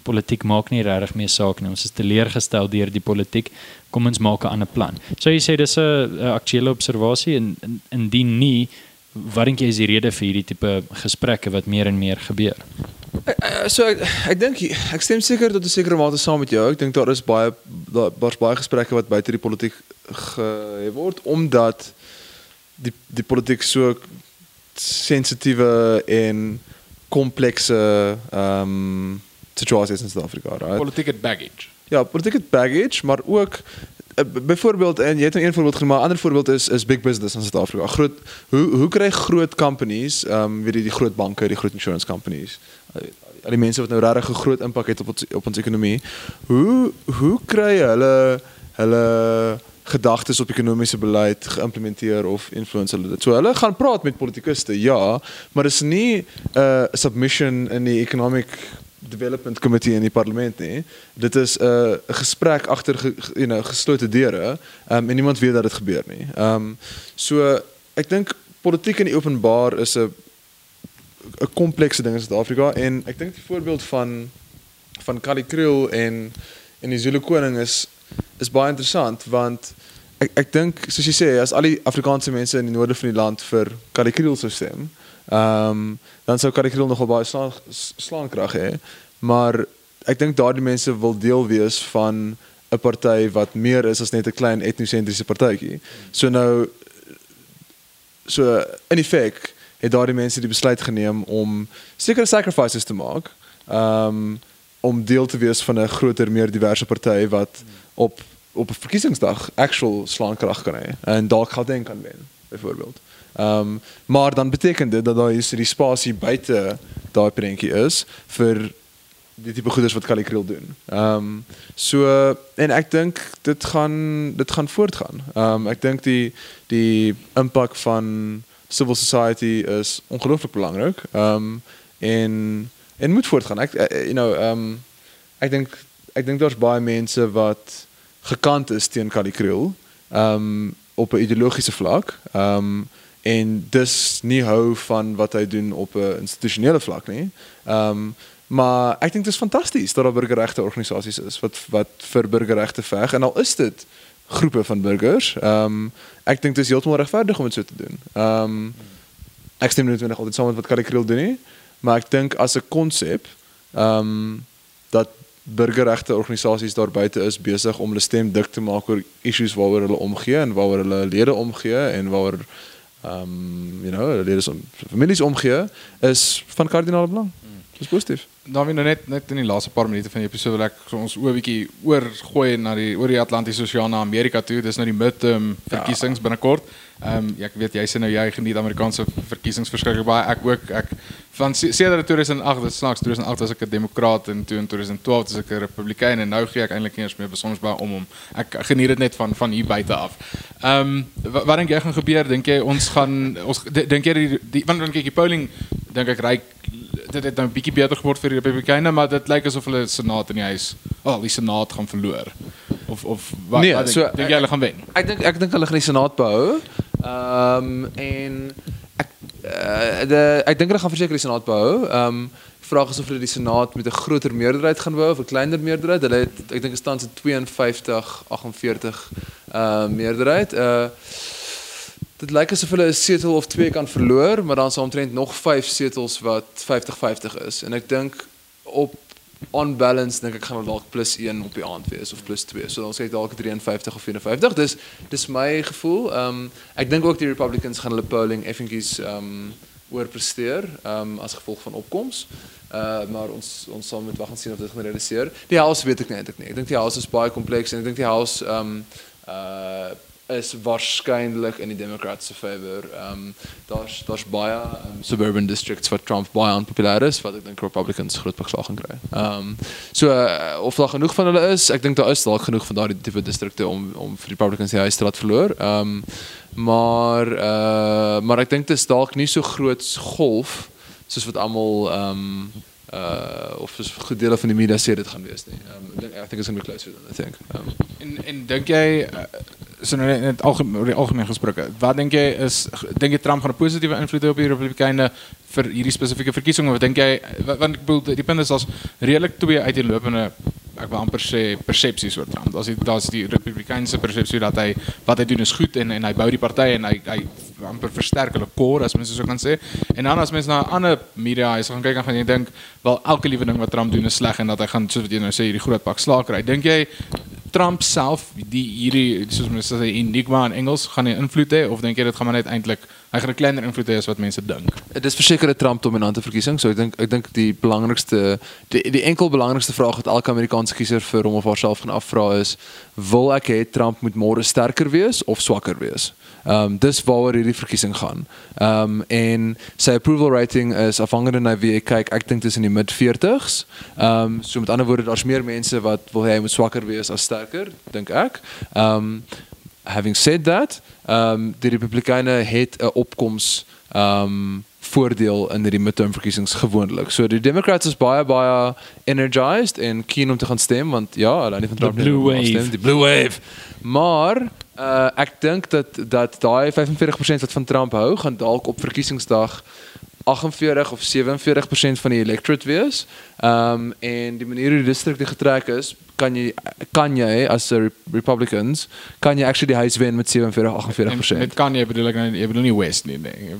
politiek maak nie regtig meer saak nie. Ons is teleurgestel deur die politiek. Kom ons maak 'n ander plan. So jy sê dis 'n aktuele observasie en indien in nie wat dink jy is die rede vir hierdie tipe gesprekke wat meer en meer gebeur? So ek ek dink ek stem seker tot 'n sekere mate saam met jou. Ek dink daar is baie daar's baie gesprekke wat buite die politiek gehê word omdat die die politiek so sensitiewe en komplekse ehm um, situasies in Suid-Afrika, right? Politiek het baggage. Ja, politiek het baggage, maar ook uh, byvoorbeeld en jy het nou een voorbeeld genoem, maar 'n ander voorbeeld is is big business in Suid-Afrika. Groot hoe hoe kry groot companies, ehm um, weet jy die groot banke, die groot insurance companies, uh, al die mense wat nou regtig 'n groot impak het op ons op ons ekonomie. Hoe hoe kry hulle hulle gedagtes op ekonomiese beleid geïmplementeer of influence hulle dit. So hulle gaan praat met politikuste, ja, maar dis nie 'n uh, submission in die economic development committee in die parlement nie. Dit is 'n uh, gesprek agter ge, you know geslote deure. Um, en niemand weet dat dit gebeur nie. Ehm um, so ek dink politiek in die openbaar is 'n 'n komplekse ding in Suid-Afrika en ek dink die voorbeeld van van Kali Kriel en en die Zulu koning is is baie interessant want ek ek dink soos jy sê as al die Afrikaanse mense in die noorde van die land vir Kali Kriel sou stem, ehm um, dan sou Karikril nogal baie slaan slaankrag hê. Maar ek dink daardie mense wil deel wees van 'n party wat meer is as net 'n klein etnosentriese partytjie. So nou so in effek het daardie mense die besluit geneem om sekere sacrifices te maak. Um om deel te wees van 'n groter, meer diverse party wat op op 'n verkiesingsdag actual slaankrag kan hê en dalk gaan dink kan wen byvoorbeeld. Ehm um, maar dan beteken dit dat daar is die spasie buite daai prentjie is vir die tipe goeders wat Kalikreel doen. Ehm um, so en ek dink dit gaan dit gaan voortgaan. Ehm um, ek dink die die impak van civil society is ongelooflik belangrik. Ehm um, en en moet voortgaan. Ek uh, you know ehm um, ek dink ek dink daar's baie mense wat gekant is teen Kalikreel. Ehm um, op 'n ideologiese vlak. Ehm um, en dus nie hou van wat hy doen op 'n institusionele vlak nie. Ehm um, maar ek dink dit is fantasties dat daar burgerregte organisasies is wat wat vir burgerregte veg en al is dit groepe van burgers. Ehm um, ek dink dit is heeltemal regverdig om dit so te doen. Ehm um, ek stem net wanneer altyd saam met wat Karikreel doen nie, maar ek dink as 'n konsep ehm um, dat burgerregte organisasies daar buite is besig om hulle stem dik te maak oor issues waaroor hulle omgee en waaroor hulle lede omgee en waaroor ehm um, you know, lede se families omgee is van kardinale belang. Dis positief. Dan wie nou net net in die laaste paar minute van die episode wil ek so ons oë bietjie oor gooi na die oor die Atlantiese Oseaan na Amerika toe. Dis nou die midterm verkiesings ja. binnekort. Ehm um, ja, ek weet jy sê nou jy geniet Amerikaanse verkiesings verskriklik baie. Ek ook ek van sedert 2008, dit snaaks 2008 was ek 'n demokraat en toe in 2012 was ek 'n republikein en nou gee ek eintlik nie eens meer besonder baie om hom. Ek geniet dit net van van hier buite af. Ehm um, wat, wat dink jy gaan gebeur? Dink jy ons gaan ons dink jy die, die want dan kyk die polling dink ek ry dit het nou 'n bietjie beter geword vir die Republikeine, maar dit lyk asof hulle senaat in die huis, al oh, die senaat gaan verloor. Of of wat nee, wat dink, so, dink jy hulle gaan wen? Ek dink ek dink hulle gaan die senaat behou. Ehm um, en ek uh, de ek dink hulle gaan verseker die senaat behou. Ehm um, vraag is of hulle die senaat met 'n groter meerderheid gaan wou of 'n kleiner meerderheid. Hulle het ek dink staan se 52 48 uh meerderheid. Uh dit lyk asof hulle 'n setel of twee kan verloor, maar dan sal omtrent nog 5 setels wat 50-50 is. En ek dink op on balance dink ek gaan dalk plus 1 op die aand wees of plus 2. So dan sê ek dalk 53 of 54. Dis dis my gevoel. Ehm um, ek dink ook die Republicans gaan hulle polling effentjies ehm um, oorpresteer ehm um, as gevolg van opkomste. Uh maar ons ons sal moet wag en sien of dit gaan realiseer. Die house weet ek nie eintlik nie. Ek dink die house is baie kompleks en ek dink die house ehm um, uh is waarskynlik in die Democrats se favor. Ehm um, daar's daar's baie um, suburban districts wat Trump baie onpopulêr is wat ek dink Republicans groot beslag gaan kry. Ehm um, so uh, of daar genoeg van hulle is, ek dink daar is dalk genoeg van daardie tipe distrikte om om vir Republicans die huis te laat verloor. Ehm um, maar uh maar ek dink dit is dalk nie so groot golf soos wat almal ehm um, uh of soos gedeelte van die media sê dit gaan wees nie. Um, ek dink I think it's going to be closer than I think. Um, En en dink jy uh, so nou net in het algemeen algemeen gesproke, wat dink jy is dink jy Trump gaan 'n positiewe invloed hê op die Republikeine vir hierdie spesifieke verkiesing of dink jy wa- want ek bedoel die punt is as redelik twee uiteenlopende ek wil amper sê persepsies oor Trump. Daar's die daar's die Republikeinse persepsie dat hy wat hy doen is goed en en hy bou die party en hy hy amper versterk hulle core as mense so kan sê. En dan as mense na ander media huise gaan kyk dan gaan jy dink wel elke liewe ding wat Trump doen is sleg en dat hy gaan soos wat jy nou sê hierdie groot pak slaag kry. Dink jy Trump self die hierdie soos mense sê enigma in Engels gaan hy invloed hê of dink jy dit gaan maar net eintlik hy gaan 'n kleiner invloed hê as wat mense dink? Dit is verseker 'n Trump dominante verkiesing, so ek dink ek dink die belangrikste die die enkel belangrikste vraag wat elke Amerikaanse kiezer vir hom of haarself gaan afvra is, wil ek hê Trump moet môre sterker wees of swakker wees? Ehm um, dis waaroor hierdie verkiesing gaan. Ehm um, en sy approval rating is afhangende na wie jy kyk. Ek dink dis in die mid 40s. Ehm um, so met ander woorde, daar's meer mense wat wil hê hy moet swakker wees as sterker, dink ek. Ehm um, having said that, ehm um, die Republikeine het 'n opkoms ehm um, voordeel in hierdie midterm verkiesings gewoonlik. So die Democrats is baie baie energized en keen om te gaan stem want ja, hulle nie van Trump nie, blue maar wave. Stem, die blue wave. Maar uh, ek dink dat dat daai 45% wat van Trump hou, gaan dalk op verkiesingsdag 48 of 47% van die electorate wees. Ehm um, en die manier hoe die distrikte getrek is, kan jy kan jy as 'n Republicans kan jy actually die huis wen met 47 48%. Dit kan jy bedoel ek nou jy bedoel nie West nie nee.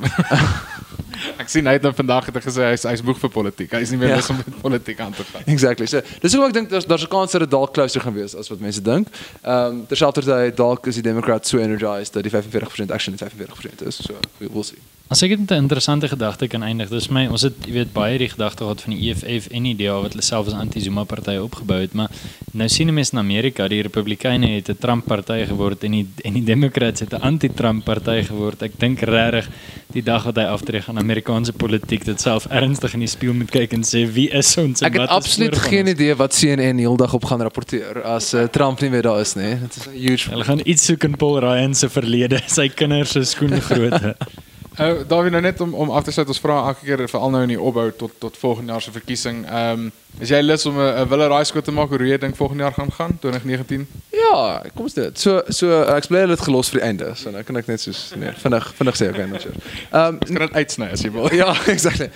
ek sien hy het nou vandag het hy gesê hy's hy's moeg vir politiek. Hy is nie meer Ja. lus om met politiek aan te gaan. Exactly. So, dis hoekom ek dink daar's daar's 'n kans dat dit dalk closer gaan wees as wat mense dink. Ehm um, terselfdertyd dalk is die Democrats so energized dat die 45% actually 45% is. So we will see. As ek dit met 'n interessante gedagte kan eindig, dis my ons het jy weet baie die gedagte gehad van die EFF en die DA wat hulle self as anti-Zuma party opgebou het, maar nou sien mense in Amerika die Republikeine het 'n Trump party geword en die en die Democrats het 'n anti-Trump party geword. Ek dink regtig die dag wat hy aftree gaan Amerikaanse politiek dit self ernstig in die spieël moet kyk en sê wie is ons en Ek het wat is absoluut voor van geen idee wat CNN heeldag op gaan rapporteer as uh, Trump nie meer daar is nie. Dit is 'n huge Hulle gaan iets soek in Paul Ryan se verlede, sy kinders se skoengrootte. Uh, Dawie nou net om om af te sluit ons vra elke keer veral nou in die opbou tot tot volgende jaar se verkiesing. Um, is jy lus om 'n wille raai skoot te maak hoe jy dink volgende jaar gaan gaan 2019? Ja, kom ons dit. So so uh, ek bly het gelos vir die einde. So nou kan ek net soos nee, vinnig vinnig sê okay, net so. Ehm Ek kan dit uitsny as jy wil. ja, exactly.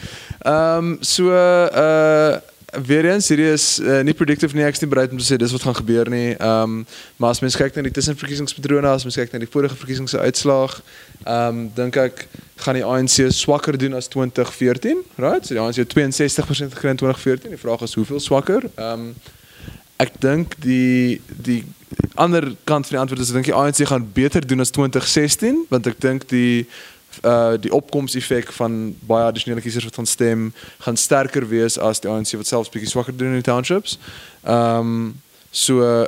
Ehm um, so uh weer eens hierdie is uh, nie predictive nie. Ek is nie bereid om te sê dis wat gaan gebeur nie. Ehm um, maar as mens kyk na die tussenverkiesingspatrone, as mens kyk na die vorige verkiesings se uitslag, ehm um, dink ek gaan die ANC swakker doen as 2014, right? So die ANC het 62% gekry in 2014. Die vraag is hoeveel swakker? Ehm um, ek dink die die ander kant van die antwoord is ek dink die ANC gaan beter doen as 2016 want ek dink die uh die opkoms effek van baie addisionele kiesers wat gaan stem gaan sterker wees as die ANC wat selfs bietjie swakker doen in die townships. Ehm um, so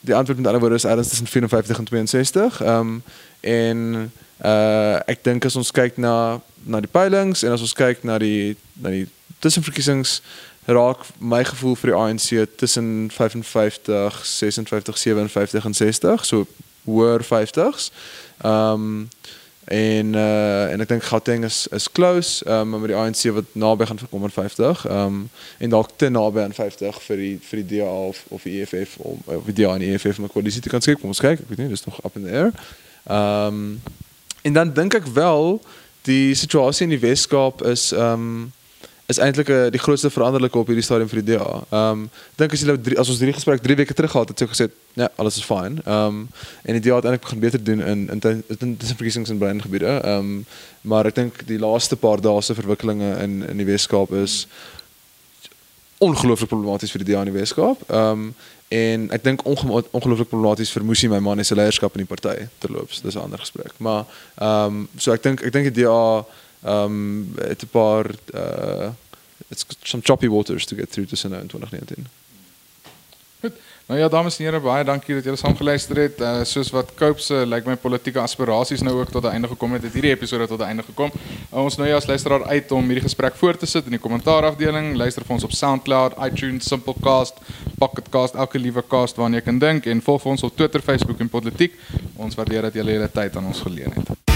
die antwoord met ander woorde is ergens tussen 54 en 62. Ehm um, en uh ek dink as ons kyk na na die peilings en as ons kyk na die na die tussenverkiesings raak my gevoel vir die ANC tussen 55, 56, 57 en 60, so hoër 50s. Ehm um, en uh en ek dink Gauteng is is close, um, met die ANC wat naby gaan verkom aan 50. Ehm um, en dalk te naby aan 50 vir die vir die DA of of die EFF om of die DA en die EFF om 'n koalisie te kan skep. Kom ons kyk, ek weet nie, dis nog up in the air. Um, en dan dink ek wel die situasie in die Weskaap is um, is eintlik uh, die grootste veranderlike op hierdie stadium vir die DA. Ehm um, dink as jy nou as ons hierdie gesprek 3 weke terug gehad het, sy gesê ja, alles is fyn. Ehm um, en die DA het eintlik begin beter doen in in in tussen verkiesings in brein gebiede. Ehm um, maar ek dink die laaste paar dae se verwikkelinge in in die Weskaap is ongelooflik problematies vir die DA in die Weskaap. Ehm um, en ek dink ongelooflik problematies vir Musi my man se leierskap in die party terloops. Dis 'n ander gesprek. Maar ehm um, so ek dink ek dink die DA um, het 'n paar uh it's some choppy waters to get through tussen nou in 2019. Goed. Nou ja, dames en here, baie dankie dat julle saam geluister het. Uh soos wat Cope se lyk like my politieke aspirasies nou ook tot 'n einde gekom het, het hierdie episode tot 'n einde gekom. Uh, ons nou ja as luisteraar uit om hierdie gesprek voort te sit in die kommentaarafdeling. Luister vir ons op SoundCloud, iTunes, Simplecast, Pocketcast, elke liewe cast waarna jy kan dink en volg ons op Twitter, Facebook en Politiek. Ons waardeer dat julle julle tyd aan ons geleen het.